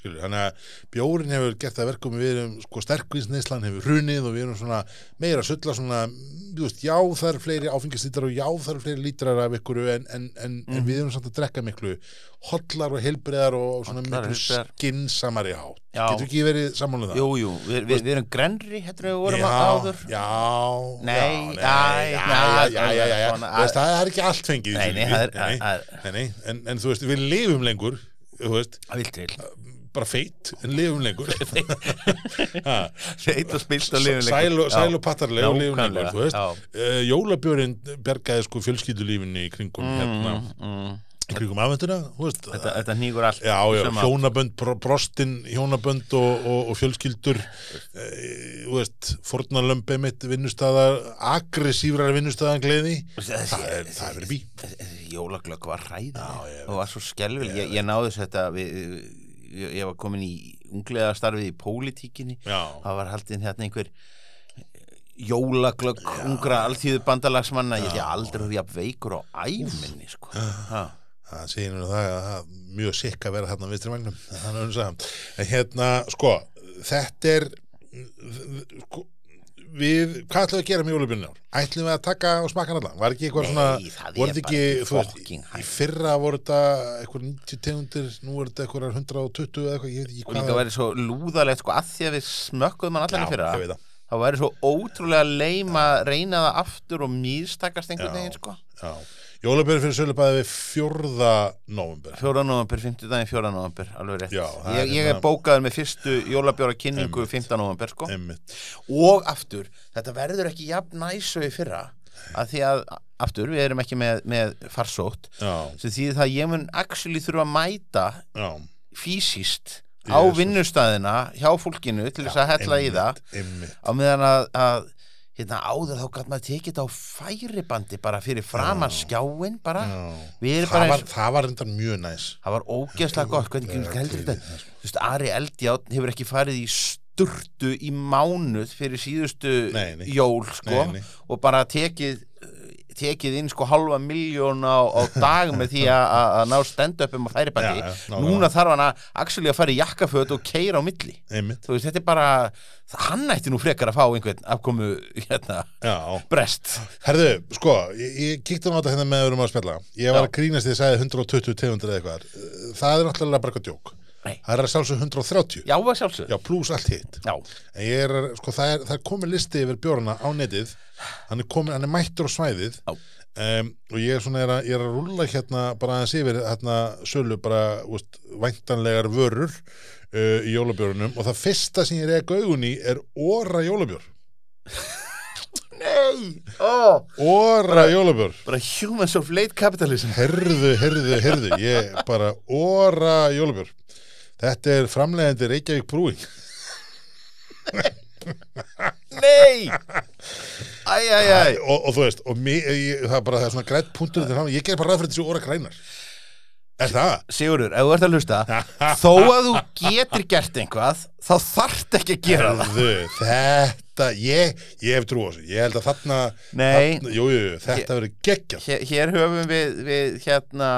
Skilur, þannig að bjórin hefur gert það að verkum við erum, sko, sterkvísneislan hefur hrunið og við erum svona meira að sulla svona, þú veist, já það er fleiri áfengistýttar og já það er fleiri lítrar af ykkur en, en, en, en við erum samt að drekka miklu hotlar og heilbriðar og svona Hollar, miklu skinsamari hátt. Getur ekki verið sammála það? Jú, jú við, við, við erum grenri, hættur við vorum já, áður. já, Nei, já, æ, já, já, já, já, það er ekki allt fengið Nei, nei, það Nei, það nei, nei, en, þú veist, við lifum lengur veist, það vil til bara feit en lifum lengur. Ha, Seit og spilt og sæl og, sæl og pattarlega og lifum lengur þú veist, uh, jólabjörn bergaði sko fjölskyldulífinni í kringum hérna, mm, í kringum veist, þetta, þetta nýgur allt Já, já, hjónabönd, bro- brostin, hjónabönd og, og, og fjölskyldur e, þú veist, fornalömbi mitt vinnustæðar, aggressífrar vinnustæðan gleði. Það er, það er verið bí jólaglögg var ræðið og var svo skelvil ég, ég náði þess þetta við, ég, ég var komin í unglega starfið í pólitíkinni. Það var haldin hérna einhver jólaglögg ungra alþýðu bandalagsmanna ég hef aldrei verið jafn veikur á æminni sko. Það segir nú það að það er mjög sikk að vera magnum þannig að unsa en hérna, sko, þetta er sko, við, hvað ætlum við að gera með jólubjörnir? Ætlum við að taka og smakka hann allan? Var ekki eitthvað Nei, svona, voru þetta ekki, þú veist, í hægt. fyrra voru þetta eitthvað 90 tegundir, nú voru þetta eitthvað 120 eða eitthvað, ég veit ekki og hvað líka væri svo lúðalegt sko, að því að við smökkuðum hann allan í fyrra þá væri svo ótrúlega leim að reyna það aftur og mýstakast einhvern veginn sko. Já, jólabjörn fyrir sölubæði við fjórða nóvember. Fjóra november, 50 daginn fjóra november alveg rétt. Já, það ég, er ég hérna- er bókaður með fyrstu jólabjóra kynningu 15 november sko. Einmitt. og aftur, þetta verður ekki jafn næsu í fyrra að því að aftur, við erum ekki með, með farsótt. Sem því það ég mun actually þurfa að mæta já. fysiskt á vinnustæðina hjá fólkinu til þess að hella í það. á meðan að, að hérna áður þá gæt maður tekið þetta á færibandi bara fyrir framar skjáin bara. Það bara var, það var reyndar mjög næs. Það var ógeðslega gott. hvernig er heldur þetta þú veist Ari Eldjátt hefur ekki farið í sturtu í mánuð fyrir síðustu Nei, nei. jól sko nei. og bara tekið tekið inn sko halva miljón á, á dag með því að, að að ná stand-upum á færibandi Já, já, nákvæmlega. núna þarf hann að actually að fara í jakkaföt og keira á milli. Einmitt, þú veist, þetta er bara hann ætti nú frekar að fá einhvern afkomu hérna, já. brest. Herðu, sko, ég, ég kíkti á þetta hérna með öðrum að spjalla. Ég var Já. að grínast því að ég sagði 120 tegundir eða eitthvað. Það er náttúrulega bara eitthvað djók Nei. Það er að sjálfsög 130 já, að sjálfsög Já, pluss allt hitt. Já, En ég er, sko, það er, það er komið listi yfir bjórana á netið. Hann er komið, hann er mættur á svæðið. Já. um, Og ég er svona, ég er að, ég er að rúlla hérna bara aðeins yfir hérna sölu bara, úst, væntanlegar vörur uh, í jólabjórunum. Og það fyrsta sem ég reyka augun í er óra jólabjór. Nei, ó! Óra jólabjór. Bara humans of late capitalism. Herðu, herðu, herðu. Ég bara óra jólabjór Þetta er framleiðandi Reykjavík brúin Nei! Æ, æ, æ. Og, þú veist, og mér, ég, það er bara það er svona grætt punktur til hann, ég ger bara ræð fyrir þessu óra grænar Er það? Sigurður, ef þú ert að hlusta Þó að þú getur gert einhvað Þá þarft ekki að gera það. Herðu, þetta, ég, ég hef trú á þessu. Ég held að þarna, þarna Jú, jú, þetta verður geggjað. Hér, hér höfum við, við hérna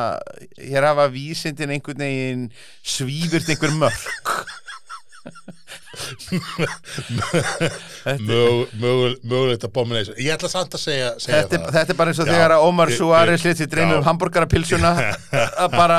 Hér hafa vísindin einhvern veginn Svífurt einhver mögul- Mögulegt abomination. Ég ætla samt að segja, segja þetta, er- það. þetta er bara eins og Já, þegar að Ómar Suárez sér dreymið um já. hambúrgarapilsuna að bara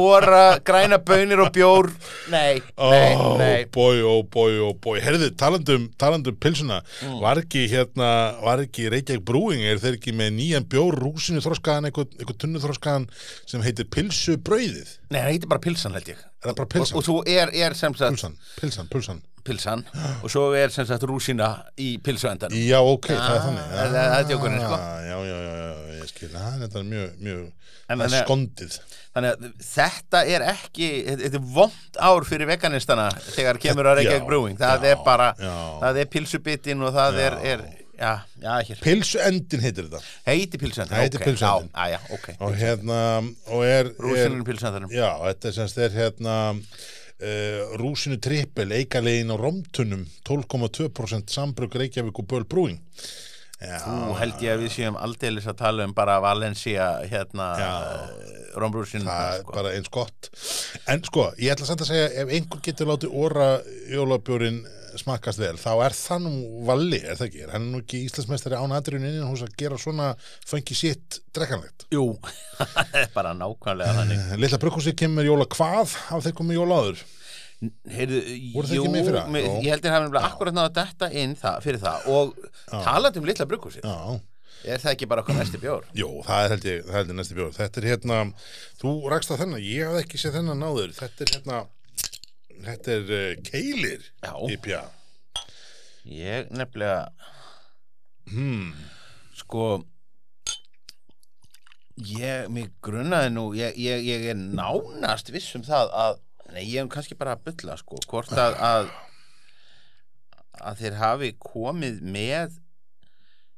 óra græna bönir og bjór. Nei, nei, Ó, nei. bói, ó, bói, ó, bói Herðu, talandum, talandum pilsuna Mm. Var ekki hérna Var ekki Reykjavík Brewing Er þeir ekki með nýjan bjór Rúsinu þroskaðan, eitthvað, eitthvað tunnu þroskaðan Sem heitir pilsu brauðið Nei, það heitir bara pilsan held ég Er það bara og, pilsan? og svo er, er sem sagt Pilsan, pilsan, pilsan pilsan og svo er sem sagt rúsina í pilsuendan Já, ok, það er Ah, þannig það- það er djókurinn, sko. Ah, Já, já, já, ég skil. Er þetta mjög, mjög En er skondið. Þannig að þetta er ekki þetta er vond ár fyrir veganistana þegar kemur að Reykjavík Já, Brewing. Það já, er bara, já. það er pilsubitin og það er, er já, já, hér Pilsuendin heitir þetta. Heiti heitir ok, pylsuendan. Já, já, ok. Og hérna, og er, Rúsinurinn pilsuendanum. Já, þetta er semst er hérna uh, Rúsinu trippel Eikalegin á Romtunum 12,2% sambrug Reykjavík og Böl Brewing Nú held ég að við séum aldeilis að tala um bara Valencia hérna Já. Rómbrúsin það er sko. bara eins gott En sko, ég ætla samt að segja ef einhver getur látið óra jólabjórin smakkast vel, þá er það nú valli, er það ekki? Er hann nú ekki Íslandsmeistari án aðriðun innan hús að gera svona fengi sitt drekkanlegt? Jú, bara nákvæmlega þannig Lilla brugghúsi kemur jóla hvað? Hafa þeir komið jóla áður? Heyrðu, jú, með í ég held ég hafi nefnilega akkurat náða þetta inn það, fyrir það og talandi um litla brugghúsi Já, er það ekki bara okkur næsti bjór jú, það er held ég, það held ég næsti bjóð. Þetta er hérna, þú rakst að þennan, ég hafði ekki séð þennan náður. Þetta er hérna, þetta er uh, keilir, Já. IPA. Ég nefnilega Hmm, sko ég, mig grunnaði nú ég, ég, ég er nánast viss um það að, nei, ég hef kannski bara að bylla sko, hvort að að, að þeir hafi komið með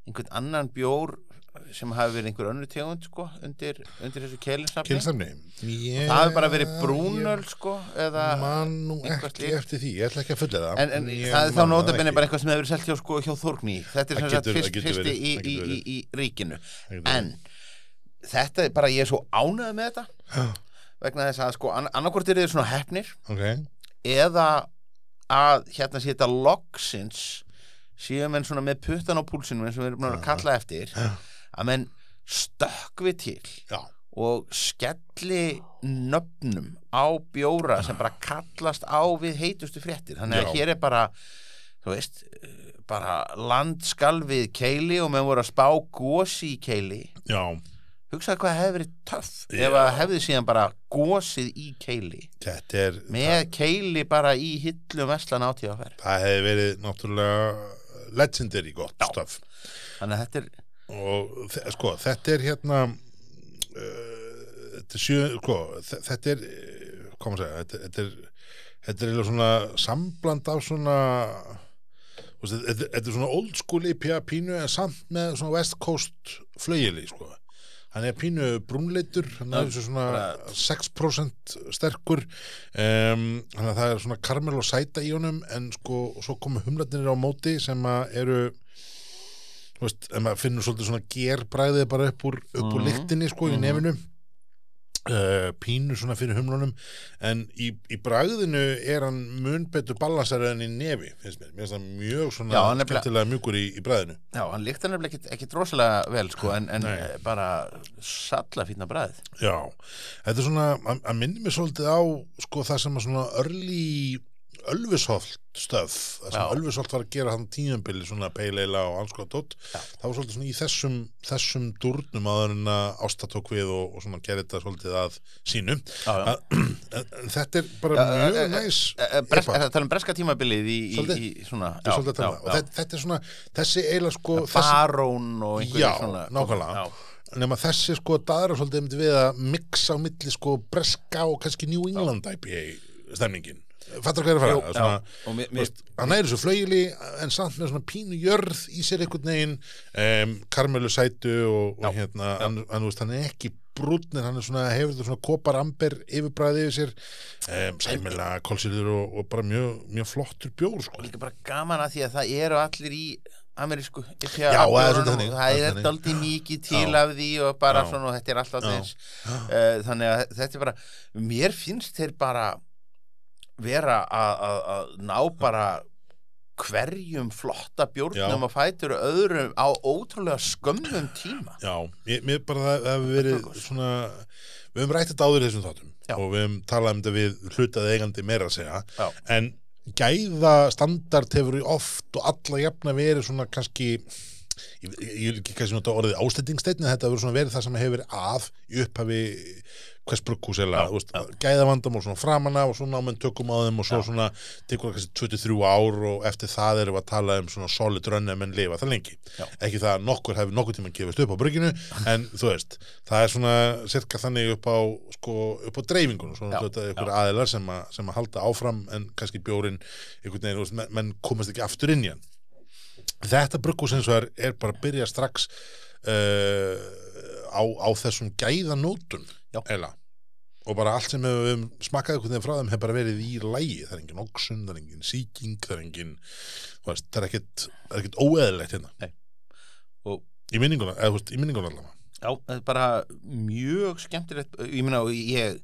einhvern annan bjór sem hafi verið einhver önnur tegund sko, undir, undir þessu kelinsafni Kilsafni. það hafi bara verið brúnöl sko, eða Man nú ekki slíkt. eftir því, ég ætla ekki að fulla það. En, en það er þá nótabenni bara eitthvað sem hefur verið selt hjá, sko, hjá Þórgný þetta er sem sagt fyrsti í, í, í, í ríkinu en þetta er bara, ég er svo ánægð með þetta Já. Vegna þess að sko, an annarkvort er þið svona hefnir Ok, eða að hérna sé þetta loksins séu menn svona með puttan á púlsinu eins og við erum búin að kalla eftir að menn stökkvi til já, og skelli nöfnum á bjóra sem bara kallast á við heitustu fréttir. Þannig að Já. hér er bara þú veist, bara landskalvið keili og meðan voru að spá gósi í keili já, hugsaði hvað hefði verið töff ef að hefði síðan bara gósið í keili er, með keili bara í hillu veslan átíðaferð það hefði verið náttúrulega legendary gott stöf. þannig að þetta er Og sko, þetta er hérna, uh, þetta er sjö, sko, þe- þetta er, eh, hvað maður segja, þetta, þetta er, þetta er svona sambland af svona, þetta er svona old school IPA pínu en samt með svona west coast flögili, sko. Hann er pínu brúnleitur, hann er þessu svona bara- 6% sterkur, um, þannig að það er svona karmel og sæta í honum, en sko, svo komu humlarnir á móti sem að eru, þú veist, ef maður finnur svolítið svona gerbræðið bara upp úr, upp úr Mhm. lyktinni, sko, í nefinu, uh, pínu svona fyrir humlunum, en í, í bræðinu er hann mun betur balansarið en í nefi, finnst mér, mér finnst það mjög svona skemmtilega mjúkur í, í bræðinu. já, hann líkt hann ekki, ekki drosalega vel sko, en, en bara salla fínna bræð Já, þetta er svona, að, minni mig svolítið á sko það sem að svona early Ölvisholt stöð það sem Já. Ölvisholt var að gera hann tíðanbili svona peileila og alls konar dótt það var svolítið svona í þessum þessum durnum áður en að Ásta tók við og, og svona gerði þetta svolítið að sínu Já, já. Að- þetta er bara Já, mjög eh, eh, næs Eh, eh, epa. er það að tala um breska tímabilið í, í, í svona að um það. og þetta, er svona þessi eiginlega sko Barón og einhverju Já, svona nákvæmlega. Já. nema þessi sko daðra svolítið við að mixa á milli sko breska og kannski New England IPA stemningin fattar hvað er að fara Jú, svona, já. Mér- veist, hann er þessu flögili en samt með svona pínu jörð í sér einhvern veginn um, karmelu sætu og, og Já, hérna hann, hann, veist, hann er ekki brúnir hann er svona, hefur þetta svona kopar amber yfirbræði yfir sér um, sæmilega kolsýrður og, og bara mjög, mjög flottur bjór sko. og líka bara gaman að því að það eru allir í amerísku IPA Já, það er aldrei mikið til Já. af því og bara Já. svona og þetta er alltaf Já. þess uh, þannig að þetta er bara mér finnst þeir bara vera að- að að ná bara hverjum flotta bjórnum og fætur öðrum á ótrúlega skömmum tíma Já, ég, mér bara það, það hefur verið svona, við höfum rætt þetta áður þessum þáttum Já. og við höfum talað um þetta við hlutað eigandi meira að segja Já. en gæða standard hefur oft og alla jafna verið svona kannski ég, vil ekki kannski nota orðið ástættingsteinn en þetta hefur verið það sem hefur verið að í upphafi hvers veist, gæða vandamál svona framan af og svona ámenn tökum á þeim og svo Já. svona tekur það kannski 23 ár og eftir það erum við að tala um svona solid run ef menn lifa það lengi Já. ekki það að nokkur hefur nokkur tíma gefist upp á brygginu en þú veist, það er svona cirka þannig upp á, sko, upp á dreifingunum svona ykkur aðilar sem, að- sem að halda áfram en kannski bjórin einhvern veginn, veist, menn, menn komast ekki aftur inn í hann þetta brugghús eins og er, er bara að byrja strax uh, á, á þessum gæðanótun Já. eila og bara allt sem hefur smakkaði einhvern veginn frá þeim hefur bara verið í lægi það er engin oxun, það er engin sýking það er engin, veist, það er ekkit það er ekkit óeðlilegt hérna. Og í minninguna, eða veist, í minninguna allavega. Já, þetta er bara mjög skemmtilegt. Ég og ég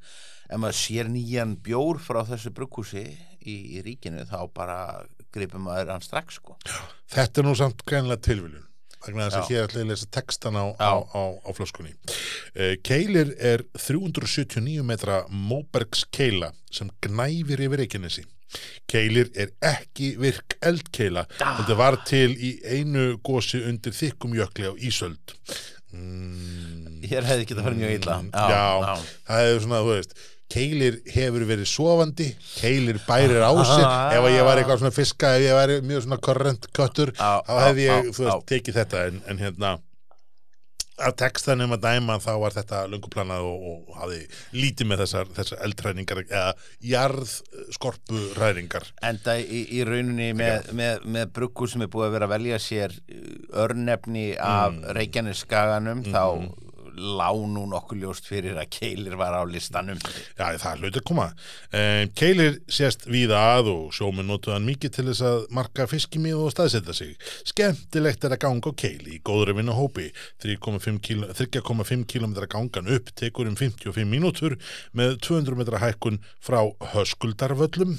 ef maður sér nýjan bjór frá þessu brugghúsi í, í ríkinu þá bara gripum maður hann strax sko. þetta er nú samt greinlega tilviljun vegna þess að hér ætla ég að lesa textan á, á, á, á flöskunni. Uh, Keilir er 379 metra Móbergs keila sem gnæfir yfir Reykjanesi. Keilir er ekki virk eldkeila þetta var til í einu gósi undir þykkum jökli á Ísöld. Mm, Hér hefði getað farið mjög illa. Já, það hefur svona, þú veist Keilir hefur verið sofandi Keilir bærir á sig Ah. ef ég var eitthvað svona fiska ef ég væri mjög svona korrent köttur Já, þá hefði ég, já, þú veist, tekið þetta. En, en hérna að textanum að dæma þá var þetta lönguplanað og, og hafði lítið með þessar, þessar eldræningar eða jarðskorpu ræningar Enda í, í rauninni með, með, með brugghús sem er búið að vera að velja sér örnefni af mm. Reykjanesskaganum þá lá nú nokkuð ljóst fyrir að Keilir var á listanum Já, það er hluti að koma. Um, Keilir sést víða að og sjóminn notuð hann mikið til þess að marka fiskimið og staðsetja sig. Skemmtilegt er að ganga á Keili í góðri vinna hópi. 3,5 kíl- 3,5 km gangan upp tekur um 55 mínútur með 200 metra hækkun frá höskuldarvöllum.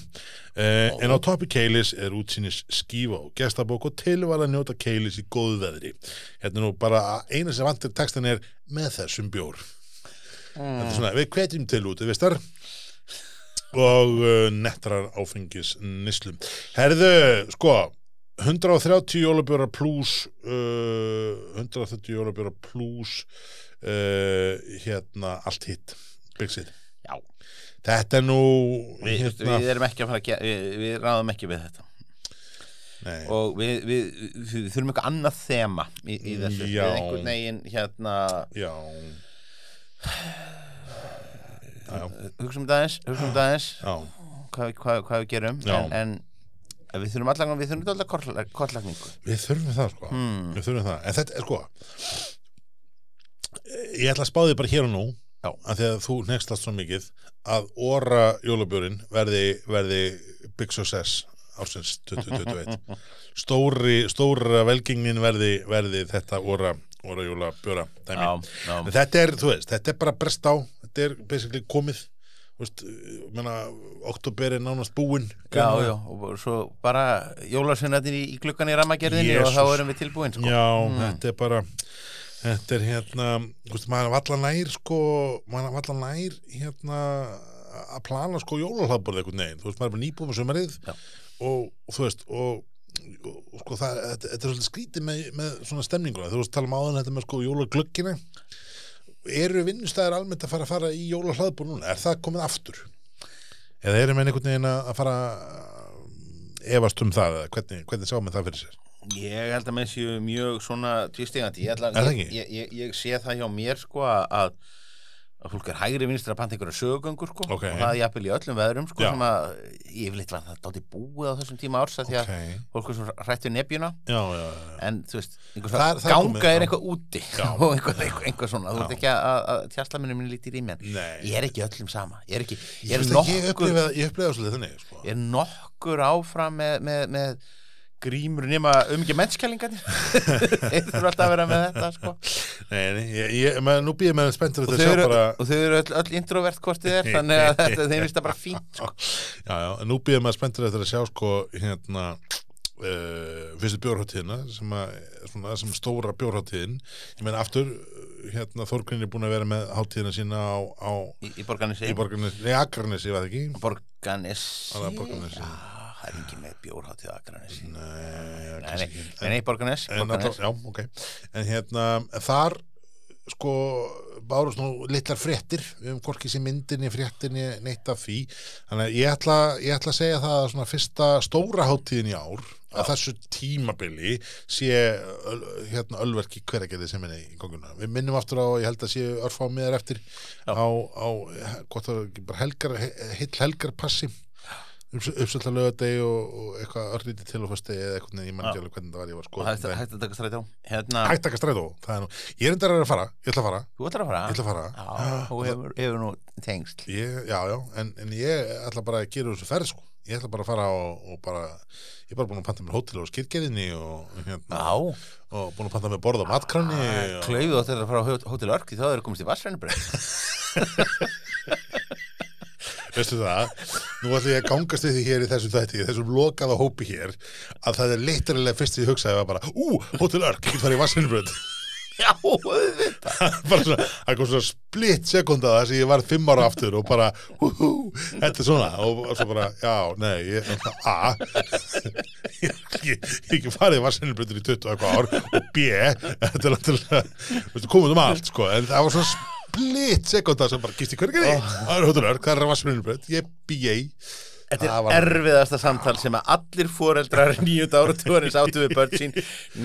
Uh, en á toppi Keilis er útsýnis skífa og gestabók og tilval að njóta Keilis í góðu veðri. Hérna nú bara eina sem vantir textan er með þessum bjór. Þetta er svona, við hvetjum til út, við og uh, nettrar áfengis nislum. Herðu, sko 130 jólabjórar pluss uh, 130 jólabjórar pluss uh, hérna allt hitt. Já, Þetta er nú við, hérna, við erum ekki að fara að gera við, við ráðum ekki við þetta nei, og við, við, við þurfum eitthvað annað þema í, í þessu. Við einhvern veginn hérna já. Hugsa um það aðeins, hugsa um það aðeins. Já, hvað, hvað, hvað við gerum. En, en við þurfum allan við þurfum alltaf kortlagningu. Við þurfum það sko. Hmm. við þurfum það, en þetta er sko ég ætla að spá því bara hér og nú Já. að því að þú nextast svo mikið að óra jólabjórin verði, verði big success ársins 2021 stóri, stóra velgengnin verði, verði þetta óra, óra jólabjóra dæmi. já, já. Þetta er, þú veist, þetta er bara brest á þetta er basically komið veist, menna, oktober er nánast búinn Já, já, og svo bara jólarsinnatinn í, í gluggan í rammagerðinni og þá erum við tilbúin sko. Já, þetta er bara þetta er hérna, þú veist, maður vallan nær sko, maður vallan nær hérna að plana sko jólahlaðborð eitthvað neginn, þú veist, maður er bara nýbúið með sömarið og, og þú veist og, og, og sko það, þetta, þetta er svolítið skrítið með, með svona stemninguna, þú veist, tala um áðan þetta með sko jólaglöggina. Eru vinnustæðir almennt að fara að fara í jólahlaðborð núna, er það komið aftur? Eða erum við einhvern veginn að fara efast um það, hvernig, hvernig sjáum við það fyrir sér? Ég held að með séu mjög svona tvistingandi, ég, ég, ég, ég sé það hjá mér sko að að fólk er hægri vinstur að panta einhverja sögöngur sko, okay. og það er jafnvel í öllum veðrum sko, já. sem að yfirleitt var það dátti búið á þessum tíma árs að því að okay. fólk er svo hrættu nefjuna já, já, en þú veist, það, ganga komið, er eitthvað úti og einhver, einhver, einhver svona. Þú veist ekki að, að tjastlaminu minn lítir í mér ég er ekki öllum sama. Ég er ekki, ég er nokkur sko. ég er nokkur áfram með, með, með grímur nema um ekki mennskjælingarnir þeir þurfa alltaf að vera með þetta sko. Nei, nei, ég, ég, maður, nú býðum við spenntur og þau eru, bara... eru öll, öll introvert hvort þið er þannig að þetta, þeim finnst það bara fínt sko. Já, já, nú býðum við spenntur eftir að sjá sko hérna uh, fyrstu bjórháttíðina sem, sem stóra bjórháttíðin ég meina aftur hérna Þorgrinn er búin að vera með háttíðina sína á, á í, í Borganissi í Borganissi, nei Akarnissi, var það ekki? Borganissi, já það er ekki með bjórháttið Akranessi Nei, nei, nei, nei, Borganes Já, ok. En hérna, þar sko, bárust nú litlar fréttir um hvorki sem myndinni fréttinni neitt af því. Þannig að ég ætla, ég ætla að segja það að svona fyrsta stóra háttíðin í ár að Já. þessu tímabili sé hérna ölverki hverageði sem er í gonguna. Við minnum aftur á ég held að sé örfá miðar eftir Já. á, á helgar, heil helgarpassi uppsölda lögadegi og, og eitthvað örlítið til og fyrst eða eitthvað ég mann ekki alveg hvernig það var ég var sko hægt að taka strætó. Hérna... hægt að taka strætó ég er endar að fara, ég ætla að fara. Þú ætla að fara? ég ætla að fara. Já, þú hefur, hefur nú tengst. Ég, já, já, en, en ég ætla bara að gera þessu ferð sko. Ég ætla bara að fara og, og bara ég er bara búin að panta mér hótel á skýrgeðinni og hérna og búin að panta mér borð á matkranni klauðu á þetta að fara á hótel Örki þá er það komist í Vassrænubröð veistu það, nú ætlum ég að gangast við því hér í þessum þætti, þessum lokaða hópi hér að það er litrilega fyrst því að hugsaði var bara, ú, Hotel Örk, ég get farið í Vassinbrönd Já, auðvitað. Bara svona, það kom svona splitt sekunda þess að ég var fimm ára aftur og bara hú hú, þetta er svona. Og svo bara, já, nei, ég a. Ég hef ekki farið í Vassinbröndur í 20 eitthvað ár og b, þetta er náttúrulega komum um allt, sko, en það var svona split sekunda sem bara gíst í hverju oh. það er hóttunar, hvað er að vassminnubröð ég BA Þetta er var... erfiðasta samtal sem að allir foreldrar nýjönda áratúarins áttu við börn sín.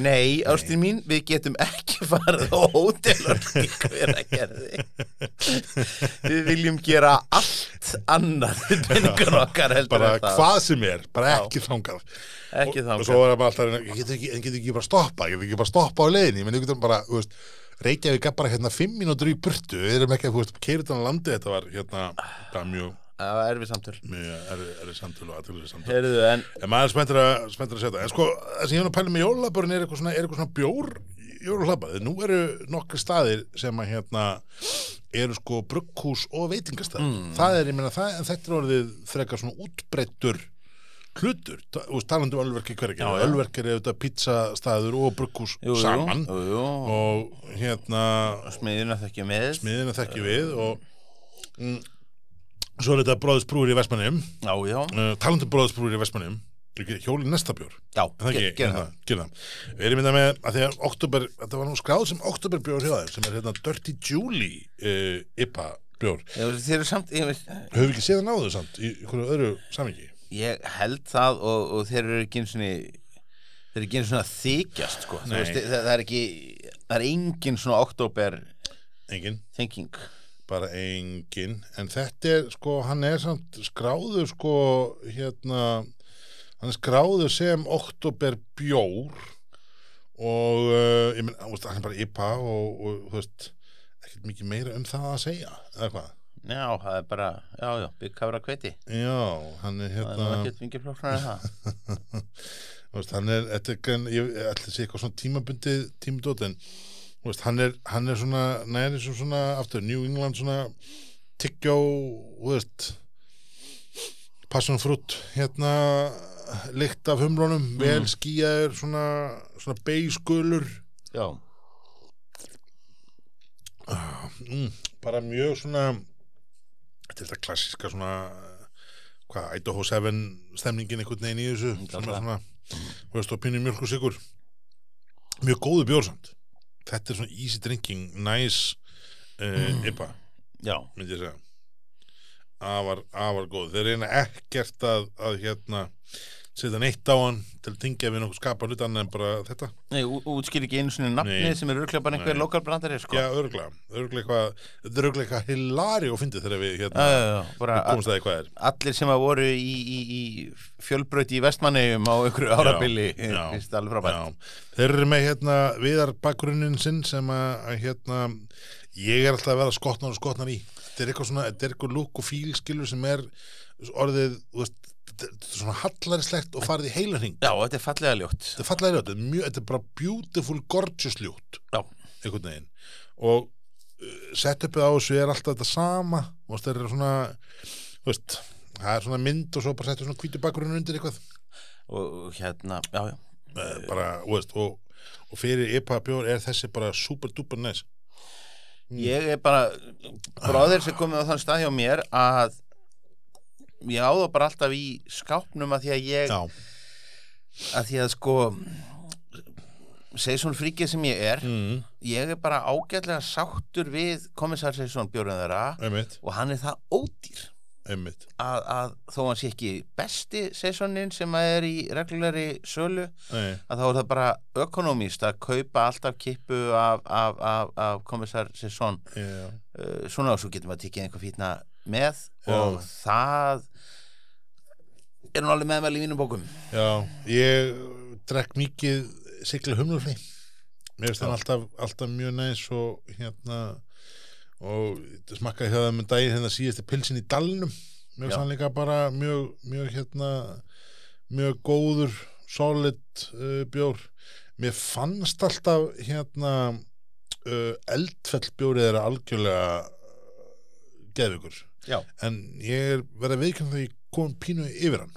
Nei, ástin mín, við getum ekki farið á hótelar hver að gerði. Við viljum gera allt annað penningur okkar Bara hvað sem er, bara ekki þangað. Ekki þangað Og svo er það bara alltaf, en getur ekki, bara stoppa getur ekki bara stoppa á leiðinni. Menn þú getur bara, þú veist Reykjavík er bara hérna fimm mínútur í burtu. Við erum ekki að, keirið á landi þetta var hérna, það er mjög Það var erfið samtöl. Mjög erfið samtöl og aðtöluði samtöl. Heyrðu, en En maður er spenntur að, spenntur að setja En sko, það sem ég hef að pæla með jólabörn er eitthvað svona, er eitthvað svona bjór jólahlaðbað Nú eru nokkur staðir sem að hérna eru sko brugghús og veitingastað. Mm. Það er, ég meina, það, þetta er orðið frekar svona útbreyttur hlutur, talandu um ölverki hverja ölverki er auðvitað pizzastæður og brugghús saman. Jú, jú. og hérna smiðina þekkjum við smiðina þekkjum við og mm, svo er þetta bróðsbrúir í Vestmannum uh, talandu um bróðsbrúir í Vestmannum hjóli næsta bjór. Já, gera það. við erum mynda með að því að oktober, þetta var nú skráð sem þeim sem er hérna Dirty Julie uh, IPA samt höfum við ekki séð að náðu samt í einhverju öðru samingi ég held það og, og þeir eru ekki eins og þeir eru ekki eins og þykjast sko. veist, það, það er ekki það er engin svona oktober engin. thinking. Bara engin, en þetta er sko, hann er samt skráður sko, hérna hann er skráður sem oktober bjór og uh, ég menn, hann er bara IPA og, og þú veist, ekkert mikið meira um það að segja, eða hvað Já, það er bara, já, já, byggkafra kveiti Já, hann er hérna Það er ekki mikið flóknar en það. Hann er, þetta er ekki ég ætla að segja eitthvað svona tímabundi tímudótt en veist, hann, er, hann er svona næri sem svona, aftur New England svona tiggjó, þú veist passion fruit hérna lykt af humlunum mm. vel skýjaður svona, svona beiskulur Já. Mm, bara mjög svona er þetta klassiska svona hvað, Idaho 7 stemningin einhvern veginn í þessu Mm, sem er svona, þú veist, og pínu mjölk og sigur mjög góðu bjórsamt þetta er svona easy drinking nice uh, IPA já, myndi ég segja. Afar, afar góð þeir reyna ekkert að, að hérna setja neitt á hann til að tingja við nokkuð skapa hlut annað en bara þetta. Nei, útskýr ekki einu svona nafnið Nei. sem er örglega bara einhver lokalbrandari sko. já, örglega, örglega eitthvað hilari og fyndið þegar við Já, hérna já, já, komumst að því hvað er. allir sem að voru í, í, í fjölbröti í vestmannegjum á einhverju árabili já, finnst alveg frábært. Já, þeir eru með hérna viðar bakgrunnin sinn sem að, hérna ég er alltaf að vera skotnar og skotnar í. Þetta er eitthvað svona, þetta er eitthvað lúk og fíl skilur sem er orðið þú veist, svona hallarislegt og farið í heila hring. Já, þetta er fallega ljótt. Þetta er fallega ljótt, þetta er, mjög, þetta er bara beautiful gorgeous ljótt. Já, einhvern veginn. Og uh, setupið á þessu er alltaf þetta sama og það er svona þú veist, það er svona mynd og svo bara setja svona hvítu bakgrunn undir eitthvað. Og hérna, já, já. Uh, bara, veist, og, og fyrir IPA bjór er þessi bara super duper næs Ég er bara bróðir sem komið á þann stað hjá mér að ég á það bara alltaf í skápnum að því að ég já, að því að sko Seison fríkið sem ég er mm, ég er bara ágætlega sáttur við bjórun þeirra einmitt, og hann er það ódýr. Að, að þó hann sé ekki besti Seisonin sem að er í reglulegri sölu Nei, að þá er það bara ökonomíst að kaupa alltaf kippu af, af, af, af kommissar Seison. Já, uh, svona og svo getum við að tekið einhver fítna með Já. og það er nú alveg meðmæli í mínum bókum. Já, ég drekk mikið sigla humlufli mér finnst það alltaf, alltaf mjög næs og hérna og smakkaði hjá það með daginn hérna síðasti pilsin í dalnum. Mér finnst hann líka bara mjög, mjög hérna mjög góður solid uh, bjór. Mér fannst alltaf hérna uh, eldfellbjórið er algjörlega geðvikur Já. en ég er verið að veikna þegar ég kom pínu yfir hann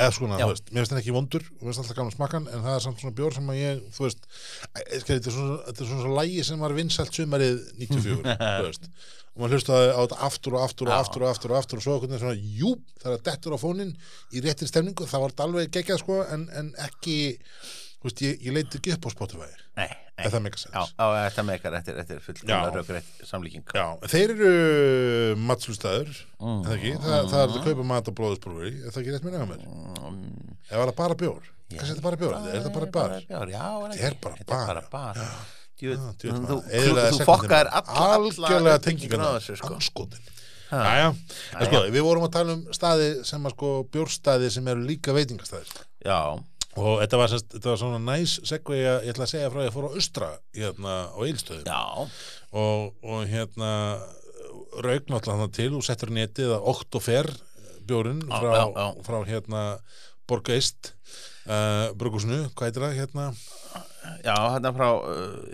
eða svona, Já. þú veist, mér finnst hann ekki vondur og mér finnst alltaf gaman smakkan, en það er samt svona bjór sem að ég, þú veist, skil, þetta er svona, þetta er svona, svona lægi sem var vinsælt sumarið 94, þú veist og maður hlustaði á þetta aftur og aftur og Já. aftur og aftur og aftur og svo veginn svona, jú, það er dettur á fónin í réttir stemningu, það var alveg geggjað sko, en, en ekki þú veist, ég, ég leiti ekki upp á Spotify Nei, eða það meika Já, sens á, þetta með ykkar, þetta er, Já. fullkomlega rökrætt samlíking Já, þeir eru matslustæður, Mm. er það ekki? Það, það er að kaupa mat á bróðusbrúri, er það ekki rétt minna á mér? Mm, Eða var það bara bjór? Kannski er þetta bara bjór? Er þetta bara bar? Já, Þetta er bara er bar. Já, þú, alla Algjörlega sko. anskotin Ha. Jæja, en sko, við vorum að tala um staði sem að sko bjórstaði sem eru líka veitingastæðir Já, og þetta var, sest, þetta var svona næs segvi að ég ætla að segja frá að ég fór á Östra hérna á Eilstöðum já, og, og hérna rauk náttúrulega hann til og settur netið að Oktofer bjórin Já, frá, já, já. frá hérna Borgeist uh, Brugusnu, hvað heitir það hérna? já, hérna frá uh,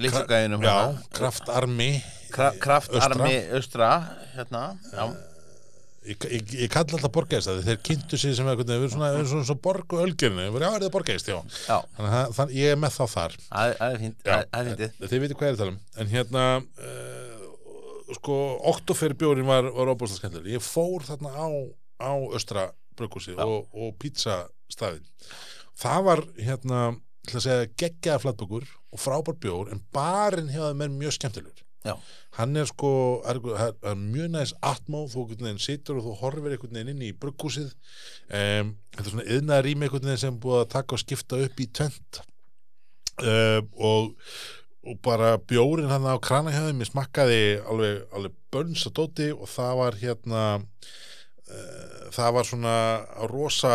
Lýsugæðinum Já, Kraftarmi Kraftarmi Östra Hérna, já Ég, ég, ég kalla alltaf Borgeist að þeir kynntu sig sem eitthvað, við erum svona, svona, svona borgu ölgjörni, við erum já, er það Borgeist, já. Já, þannig að það- ég er með þá þar. Það það er Það það fíntið þið veitir hvað er að tala um. En hérna uh, sko, oktofer bjórin var, var óbúslega skemmtileg ég fór þarna á, á östra bruggúsi Já. og, og pizzastaðin það var hérna að geggjaða flatbökur og frábær bjór en barinn þeim er mjög skemmtilegur Já. hann er sko er, er, er mjög næst atmó þú situr og þú horfir einhvern veginn inn í brugghúsið. Um, þetta er svona yðnaða rými einhvern veginn sem búið að taka og skipta upp í tönt um, og, og bara bjórin hann á kranahjöðum ég smakkaði alveg, alveg bönns að dóti og það var hérna uh, það var svona rosa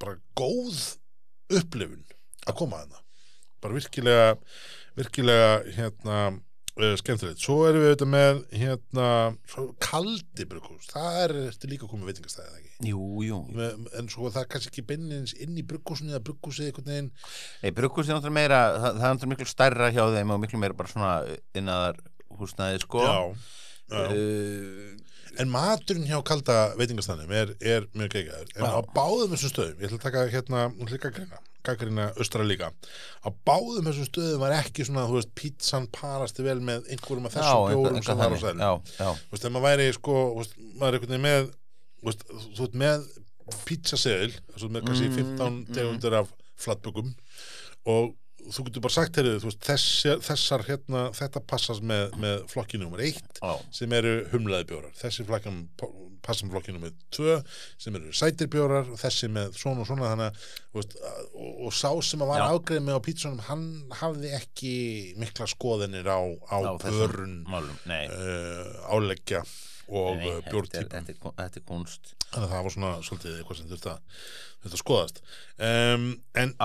bara góð upplifun að koma að bara virkilega virkilega hérna uh, skemmtilegt, svo erum við auðvitað með hérna, kaldi brukkús, það er eftir líka komið veitingastæði eða ekki, Jú, jú. Með, en svo það er kannski ekki beinins inn í brukkúsinu eða brukkúsið einhvern veginn, Nei, brugghús er náttúrulega meira það, það er náttúrulega miklu stærra hjá þeim og miklu meira bara svona innaðar húsnæði sko. Já, uh, En maturinn hjá kalda veitingastannum er, er mjög geggjæður en á báðum þessum stöðum, ég ætla að taka hérna, hún líka greina, gaggrina austra líka. Á báðum þessum stöðum var ekki svona, þú veist, pizzan parasti vel með einhverjum af þessum bjórum sem var á sæðin Þú veist, þegar maður væri sko, veist, maður er einhvern veginn með veist, þú veist, með pizzasegil, þú veist, með kannski 15 mm, tegundur af flatbökum og þú getur bara sagt þú veist, þessar, þessar hérna, þetta passast með, með flokki nummer eitt Á. sem eru humlaði bjórar, þessi flokkan passar með flokki nummer tvö sem eru sætir bjórar og þessi með svona og svona að, veist, og, og sá sem að var ágreð með á pítsunum, hann hafði ekki mikla skoðinir á, á, börun uh, áleggja og bjórntípum þetta, þetta er kunst það var svona svolítið eitthvað sem þurft að, þurft að skoðast. Um,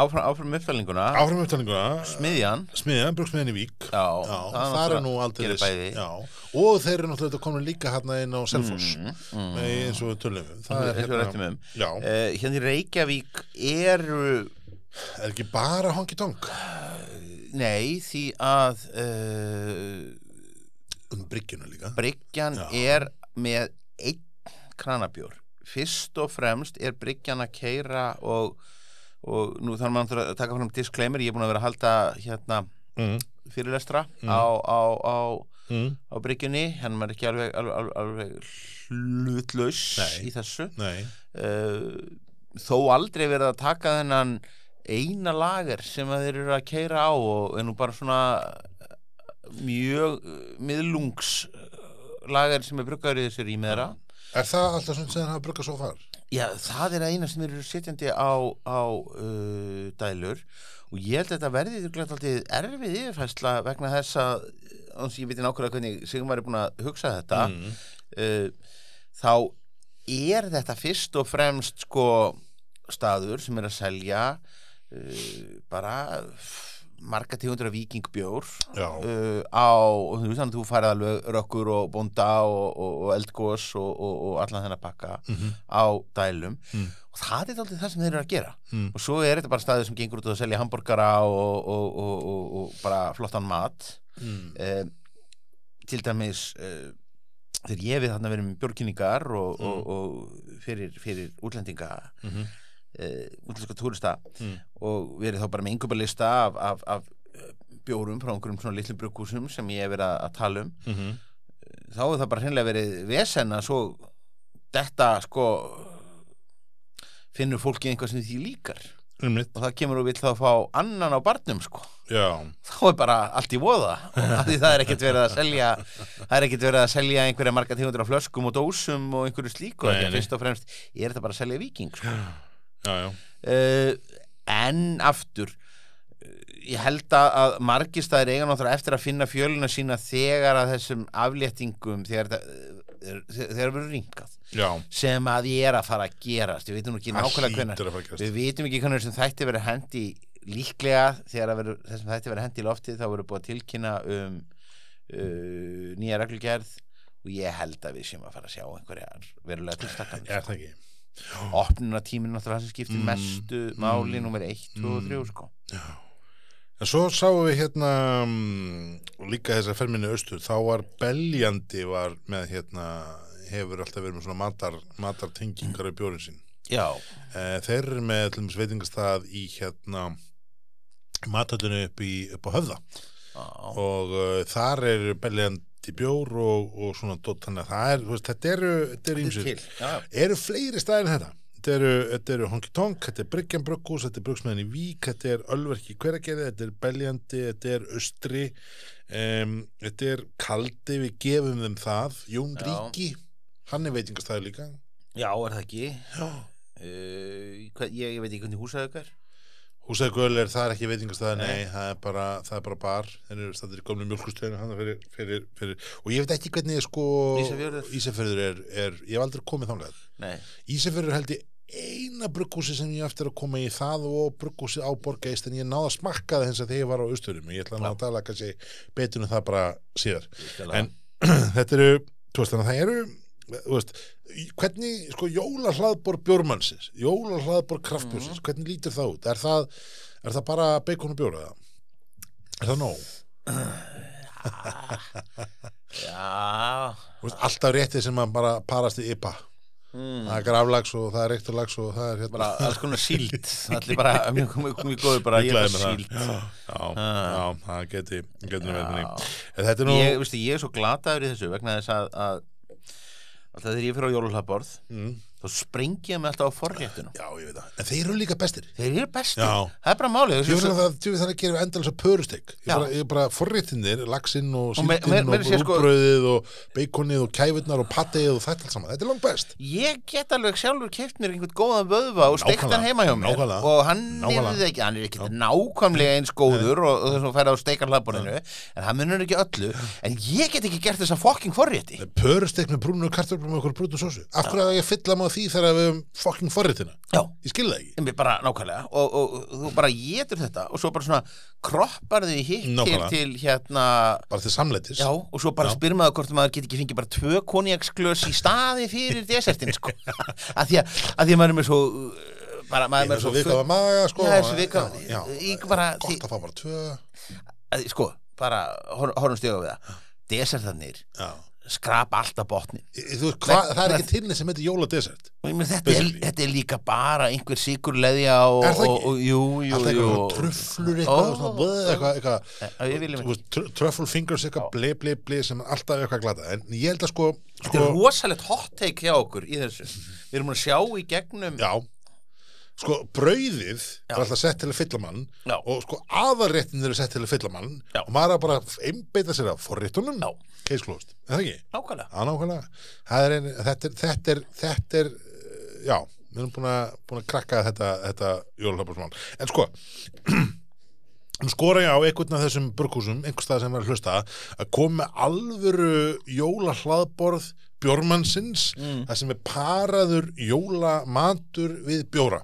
áfram, áfram uppfællinguna áfram uppfællinguna smiðjan. Smiðjan, bruksmiðjan í Vík. Já, já, það, er nú aldrei og þeir eru náttúrulega komin líka hérna inn á Selfoss. Mm, mm, eins og tölum það er hérna uh, hérna í Reykjavík eru er ekki bara hongi tong nei því að uh, um bryggjuna líka Bryggjan Já. er með einn kranabjór fyrst og fremst er Bryggjan að keira og, og nú þarf maður að taka fram disclaimer, ég er búin að vera að halda hérna mm. fyrirlestra mm. á, á, á, mm. á Bryggjunni hann er ekki alveg, alveg, alveg hlutlaus í þessu uh, þó aldrei verið að taka þennan eina lager sem að þeir eru að keira á og er nú bara svona mjög uh, miðlungslagar sem er bruggaður í þessu rýmiðra Er það alltaf sem það hafa bruggað svo far? Já, það er að eina sem eru setjandi á, á uh, dælur og ég held að þetta verði alltaf erfið yfirfærsla vegna þess að ég veit nákvæmlega hvernig Sigmar er búin að hugsa þetta mm. uh, þá er þetta fyrst og fremst sko staður sem er að selja uh, bara marga tegundur af vikingbjór uh, á, og þú veist þannig að þú farið alveg rökkur og bonda og, og, og eldgós og, og allan þennan pakka mm -hmm. á dælum. Mm. og það er alltaf það sem þeir eru að gera. Mm. og svo er þetta bara staðið sem gengur út að selja hambúrgara og bara flottan mat. Eh, til dæmis eh, þegar ég við þarna verið með bjórkynningar og fyrir, fyrir útlendinga -hmm uh, útlæska túrista mm. og við erum þá bara með yngöparlista af, af, af eh, bjórum frá einhverjum svona litlum brukkúsum sem ég hef verið að, tala um mm -hmm. þá er það bara hennilega verið vesen að svo þetta sko finnur fólki einhvað sem því líkar Einmitt. og það kemur og vil þá fá annan á barnum sko Já. þá er bara allt í voða það er ekkert verið að selja það er ekkert verið að selja einhverja marga tímundur af flöskum og dósum og einhverju slíku fyrst og fremst er þetta bara að selja viking sko já, já. Uh, en aftur ég held að margistæðir eiga náttúrulega eftir að finna fjöluna sína þegar að þessum afléttingum þegar það verður ringað Já. sem að ég er að fara að gerast. Við veitum ekki nákvæmlega hvernig við veitum ekki hvernig þessum þætti verður hendi líklega. Þegar verið, þessum þætti verður hendi í lofti þá verður búið að tilkynna um uh, nýja reglugerð. Og ég held að við séum að fara að sjá einhverjar verulega tilstakkan Ekki opnunatímin náttúrulega sem skiptir mm, mestu máli mm, nummer 1, 2 og 3 sko. en svo sáum við hérna um, líka þessar ferminni austur, þá var Beljandi var með hérna hefur alltaf verið með svona matar, matartengingar í bjórun sín Já. Eh, þeir eru með til dæmis veitingastað í hérna matöldinu upp, upp á höfða Já. og uh, þar er Beljandi í bjór og, og svona dot, þannig að það er, veist, þetta eru þetta eru ímsið, eru fleiri staðir en þetta? Þetta eru, þetta eru Honky Tonk þetta er Bryggjan Brökkús, þetta er Bruksmeðin í Vík þetta er Ölverki Hveragerði, þetta er Beljandi þetta er Östri um, þetta er Kaldi, við gefum þeim það, Jón Já. Ríki hann er veitingastæður líka. Já, er það ekki? Uh, ég, ég veit ekki hvernig húsæðugar Húsæðgöl er það er ekki veitingastæði, nei, nei það, er bara, það er bara bar, þeir eru stættir í gómlu mjölkustöðinu fyrir, fyrir, fyrir, og ég veit ekki hvernig sko Ísafjörður. Er, er, ég hef aldrei komið þálega Ísafjörður held ég eina brugghúsi sem ég eftir að koma í það og brugghúsi á Borgeist en ég náða að smakka það hins að þegar ég var á austurum ég ætla að ná að tala kannski betur um það bara síðar. En þetta eru, þú veist þannig að það eru veist, hvernig sko jólahlaðbor bjórmannsins jólahlaðbor kraftbjörnsins, mm. hvernig lítir það út er það, er það bara beikon og bjóra er það nóg? Já veist, alltaf réttið sem að bara parast í IPA mm. það er graflags og það er reykturlags og það er hérna bara alls konar síld allir bara, mjög mjög góður bara ég er síld já, já, Ah. já, það geti Já. þannig. En þetta er nú ég, veistu, ég er svo glataður í þessu vegna þess að, að alltaf þegar ég fyrir á jóluhlaðborð mm, þá sprengi ég mig alltaf á forréttunum já, ég veit það, en þeir eru líka bestir. Þeir eru besti, Já. það er bara málið Ég finnst að það, ég finnst að gerir endalins að pörusteg ég Já. bara, ég bara forréttinir, laxinn og Og me- síldinn me- og meira að segja, sko- rúbröðið og beikonið og kæfurnar og patteið og þetta allt saman, þetta er langt best. Ég get alveg sjálfur keft mér einhvern góðan vöðva og steikt hann Nákvæmlega, heima hjá mér. Nákvæmlega, og hann nákvæmlega. er ekki, hann er ekki nákvæmlega eins góður og, og þess að færa á steikar hlaðborðinu en hann munur ekki öllu. En ég get ekki gert þessa fokking forrétti. Pörusteg með brúnu kartöflum og okkur brúnu sósu. Af hverju að ég fylla maður því þegar við höfum fucking forréttina, já, ég skil það ekki. Bara nákvæmlega. Og, og, og þú bara getur þetta og svo bara svona kroppar þið hitt til, Nákvæmlega. til hérna bara til samleitis. Já, og svo bara Já. spyr maður hvort maður get ekki fengið bara tvö konjaksglös í staði fyrir desertin sko. að, því að, að því að maður er með svo uh, bara, maður er er svo svo vikaða maga sko Já, þessu vika- já, já, ég bara- gott að fá bara tvö. Að, sko, bara hor- horfum stjóða við það. Desertarnir já. Skrapa alltaf þú veist, hva, það er ekki til sem heitir meina, þetta, er, þetta er líka bara einhver Er það og, ekki? og jú, jú, alltaf jú. eitthvað trufflur eitthvað, ble, ble, ble sem er alltaf eitthvað glata en ég held að sko, Þetta er sko rosalegt hot take hjá okkur í þessu. Við erum að sjá í gegnum já, sko brauðið Já. er alltaf sett til að fylla mann Já. og sko aðarréttin eru sett til að fylla mann Já. og maður er bara að einbeita sér að forréttunum closed, er það ekki? Nákvæmlega Já, nákvæmlega Það er, ein- þetta er, þetta er, þetta er uh, já, við erum búin að, búin að krakka þetta, þetta jólahlaupasmál en sko skora ég á einhvern af þessum burkúsum einhvers stað sem er að hlusta að koma alvöru jólahlaðborð bjórmannsins Mm. það sem er paraður jólamatur við bjóra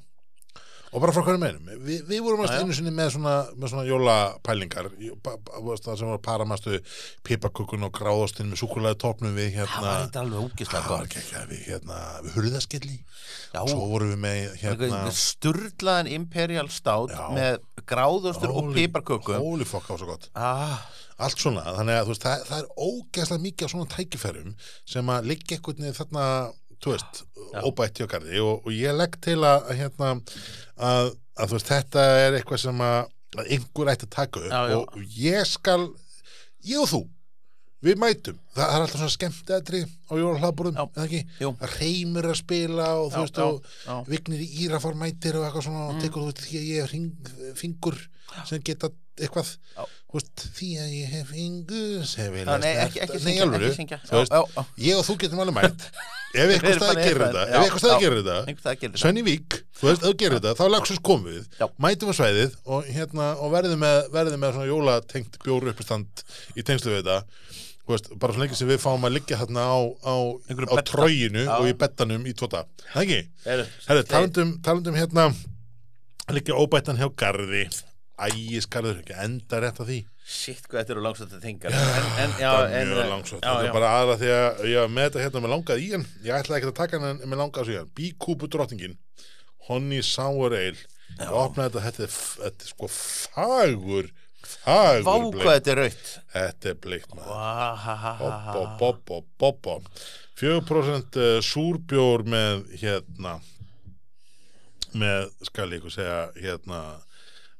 og bara frá hverju meinum Vi, við vorum Já, að já. einu sinni með svona, með svona jólapælingar. Það sem var paramastu pipakökun og gráðostinn með súkulega topnum við Það hérna var þetta alveg ógislega það ekki ekki við hérna við hurðaskelli. Já, svo vorum við með hérna sturlaðan imperial stát Já. með gráðostur og piparkökum holy fuck, það var svo gott. Ah, allt svona, þannig að veist, það, það er ógeðslega mikið af svona tækifærum sem að liggja einhvern veginn þarna þú veist, óbætt hjá garði og, og ég legg til að, hérna að, að veist, þetta er eitthvað sem að, einhver ætti að taka upp Já, já. og ég skal ég og þú við mætum, það, er alltaf svona skemmt eðri á jólahlaðborðum, Já. eða ekki? Jú. reymur að spila og þú veist já, og já. vignir í írafár mætir og eitthvað svona Mm. og tekur þú veist því að ég hef fingur sem geta eitthvað. Veist, því að ég hef fingur sem vil að snerta nei, syngja. þú veist, ég og þú getum alveg mætt. Ef eitthvað staði bara gerir þetta. Ef eitthvað staði gerir þetta. Svenni Vík, þú veist, ef gerir þetta þá við, Já. mætum við svæðið og, hérna, og verðum með, verðum með svona jólatengt bjóru uppistand í tengslu við þetta veist, bara svo lengi sem við fáum að liggja þarna á, á, á tróginu og í bettanum í tóta, það ekki? Herri, talandum, talandum hérna liggja óbættan hjá Garði. Ægisgarður, ekki enda rétt að því. Sitt hvað þetta eru langsvægt að þingar en, en, já, það er mjög langsótt, já, þetta er bara aðra því að ég var með þetta hérna með langað í hann. Ég ætlaði ekki að taka hann en með langað svo hann. Bíkúpu drottningin, Honey Sour Ale. Ég opnaði þetta, þetta er sko fagur fagur Vá hvað bleikt. þetta er raut þetta er bleikt maður. Vá, Boppa, boppa, boppa 4% eh, súrbjór með hérna með, skal ég ykkur segja hérna,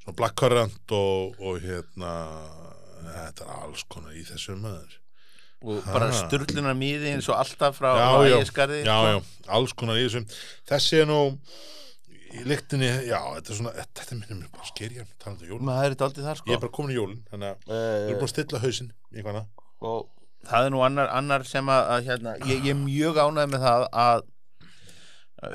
svona blackcurrant og, og hérna þetta er alls konar í þessu maður. Og bara Ha. sturlunar mýði eins og alltaf frá já, já, alls konar í þessu. Þessi er nú í lyktinni, já, þetta er svona þetta, minnum mér bara skerja, talandi um maður er þetta aldrei þar ég sko er bara komin í jólun, þannig að við uh, erum búin að stilla hausinn í annað. og það er nú annar, annar sem að, að hérna, ég, ég er mjög ánægð með það að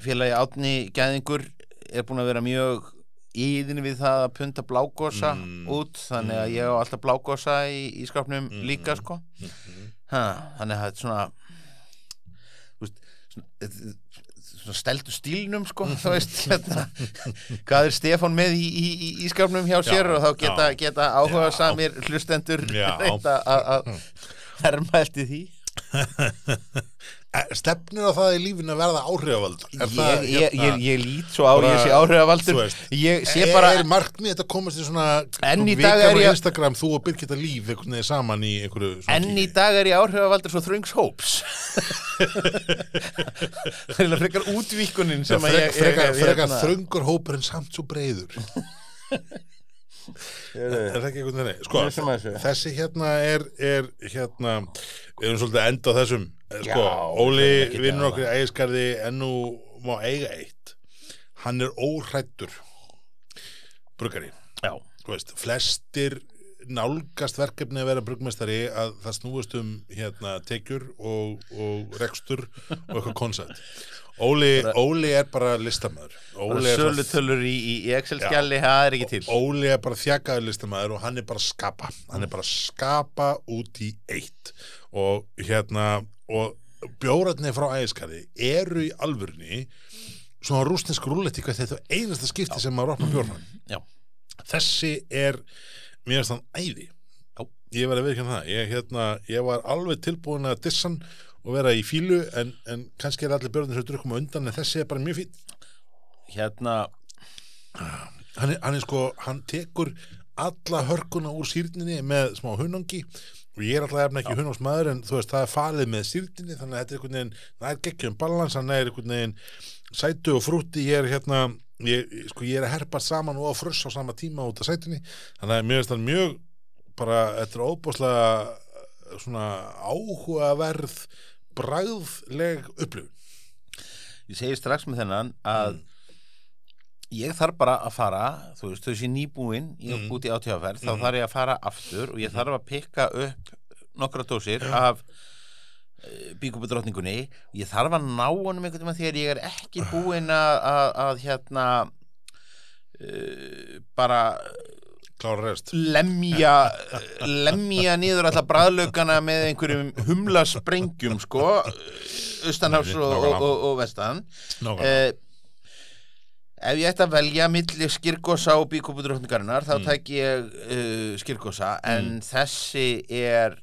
félagi átni gæðingur er búin að vera mjög íðin við það að punta blágósa Mm. út þannig að ég á alltaf blágósa í, í skapnum Mm. líka sko Mhm. ha, þannig að þetta er svona þú veist, svona steltu stílnum sko veist hérna hvað er Stefán með í, í, í, í skapnum hjá sér Já, og þá geta, já. geta áhuga samir hlustendur Já. að herma eftir því stefnir á það í lífinu að verða áhrifavaldur? Er ég, það, ég, hérna, ég, ég lít svo á ég sé áhrifavaldur. ég sé er, bara er markmið þetta komast í svona er á ég- Instagram, þú og Birgitta Líf saman í einhverju enn í dag er ég áhrifavaldur svo þröngs hóps. Það er frekar útvíkunin sem að ég frekar, hérna- þröngur hópur en samt svo breiður er það ekki einhvern veginn? Sko, þessi hérna er, er hérna, við erum svolítið að enda á þessum. Eh, sko, Já, Óli vinnur okkur í ægiskarði en nú má eiga eitt. Hann er óhrættur bruggari já, veist, flestir nálgast verkefni að vera bruggmestari að það snúist um hérna, tekjur og, og rekstur og eitthvað koncept. Óli, Óli er bara listamæður Óli er sölutölur í, í Excel-skjali það er ekki til. Óli er bara þjakaður listamæður og hann er bara að skapa. Hann er bara að skapa út í eitt. Og hérna og bjóratni frá ægiskarði eru í alvörni svona rúsnesk rúletti hvað þetta er einasta skipti sem maður opna bjórnum já, þessi er mér finnst hann æði. Já. ég var að veikja það. Ég, hérna, ég var alveg tilbúin að dissan og vera í fílu en, en kannski er allir björnir sem drukum undan en þessi er bara mjög fín hérna hann er, hann er sko, hann tekur alla hörkuna úr sýrninni með smá hunangi og ég er alltaf efna ekki hunangsmaður en þú veist, það er falið með sýrninni þannig að þetta er einhvern veginn, það er geggjum balans hann er einhvern veginn sætu og frútti ég er hérna, ég, sko, ég er að herpa saman og að fruss á sama tíma út af sætunni þannig að það mjög bara, þetta er óbúslega svona áhugaverð bragðleg upplifun. Ég segi strax með þennan að ég þarf bara að fara þú veist, þessi nýbúin í, Mm. út í átíðaferð þá þarf ég að fara aftur og ég þarf að pikka upp nokkra dósir af uh, bíkupudrottningunni ég þarf að ná honum einhvern veginn þegar ég er ekki búinn að, að, að hérna uh, bara rest. lemja lemja niður alltaf bræðlaugana með einhverjum humla sprengjum sko austanhafs og, og, og, og vestan. Eh, ef ég ætti að velja milli skirkosa og bíkópudrókningarinnar þá tæk ég uh, skirkosa en þessi er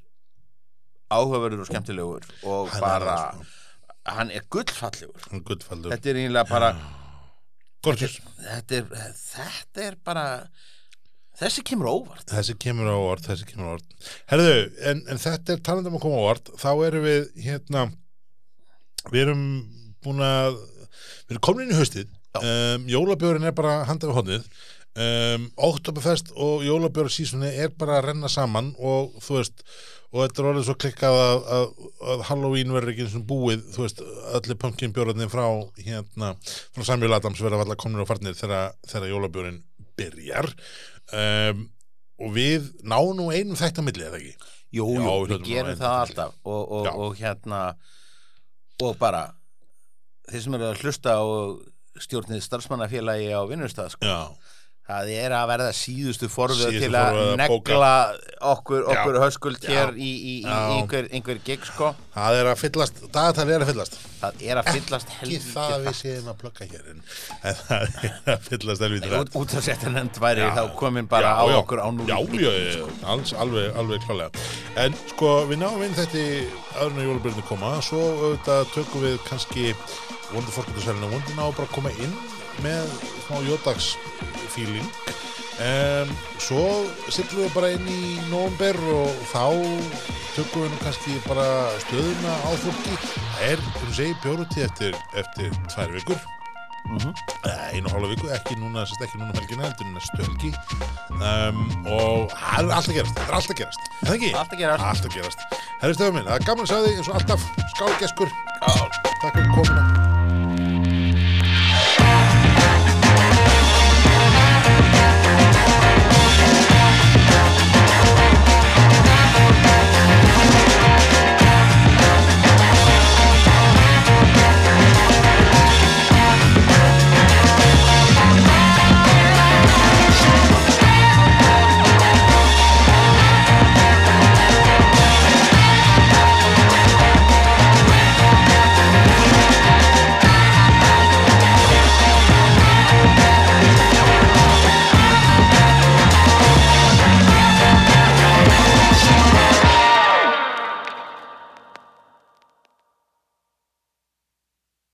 áhugaverður og skemmtilegur og Hann er bara það, sko. hann er gullfallegur. Hann er gullfaldur þetta er eiginlega bara Gorgeous. þetta er, þetta er bara þessi kemur á óvart. Þessi kemur á orð, þessi kemur á orð. Herðu, en, en þetta er talandum að koma á orð, þá erum við hérna, við erum búin að, við erum komin inn í haustið, um, jólabjörn er bara handað við hodnið, um, Oktoberfest og jólabjörn sísunni er bara að renna saman og þú veist, og þetta er orðið svo klikkað að, að, að Halloween verður ekki eins og búið, þú veist, allir pumpkin björnarnir frá hérna, frá Samuel Adams verða allar komin og farnir þegar, jólabjörn byrjar um, og við náum nú einum þætt að milli, eða ekki? Jú, Já, jú, við við gerum að það alltaf og, og, og hérna og bara þeir sem eru að hlusta og stjórnið starfsmannafélagi á vinnustaf sko. Já, það er að verða síðustu Síðustu til að að negla okkur, okkur höskuld hér í, í, í einhver, einhver gig sko. Það er að fyllast, dagatalið er að fyllast. Það er að fyllast ekki það að við séum að plugga hér en það er að fyllast helvítið út, út að setja nefnd væri Já. þá komin bara Já, á já. okkur á núl Já, já, já, já, alls, alveg, alveg klálega En sko, við náum inn þetta en að jólabjörnir koma. Svo auðvitað tökum við kannski vonandi fórkvæmdusælinu, vonandi ná bara koma inn með smá jódags feeling um, Svo sittum við bara inn í nóvember og þá tökum við kannski bara stöðuna á fólki Það er, um segi, bjóruti eftir, eftir tvær vikur Mhm. Eh, einu hálfa viku, ekki núna, sérst ekki núna um helgina, heldur næstu helgi um, og það er alltaf gerast, það er alltaf gerast, er það ekki? Allt að gerast. Alltaf gerast. Herri stöðum minn, það er gaman að segja því eins og alltaf, skálgeskur, takk fyrir komuna.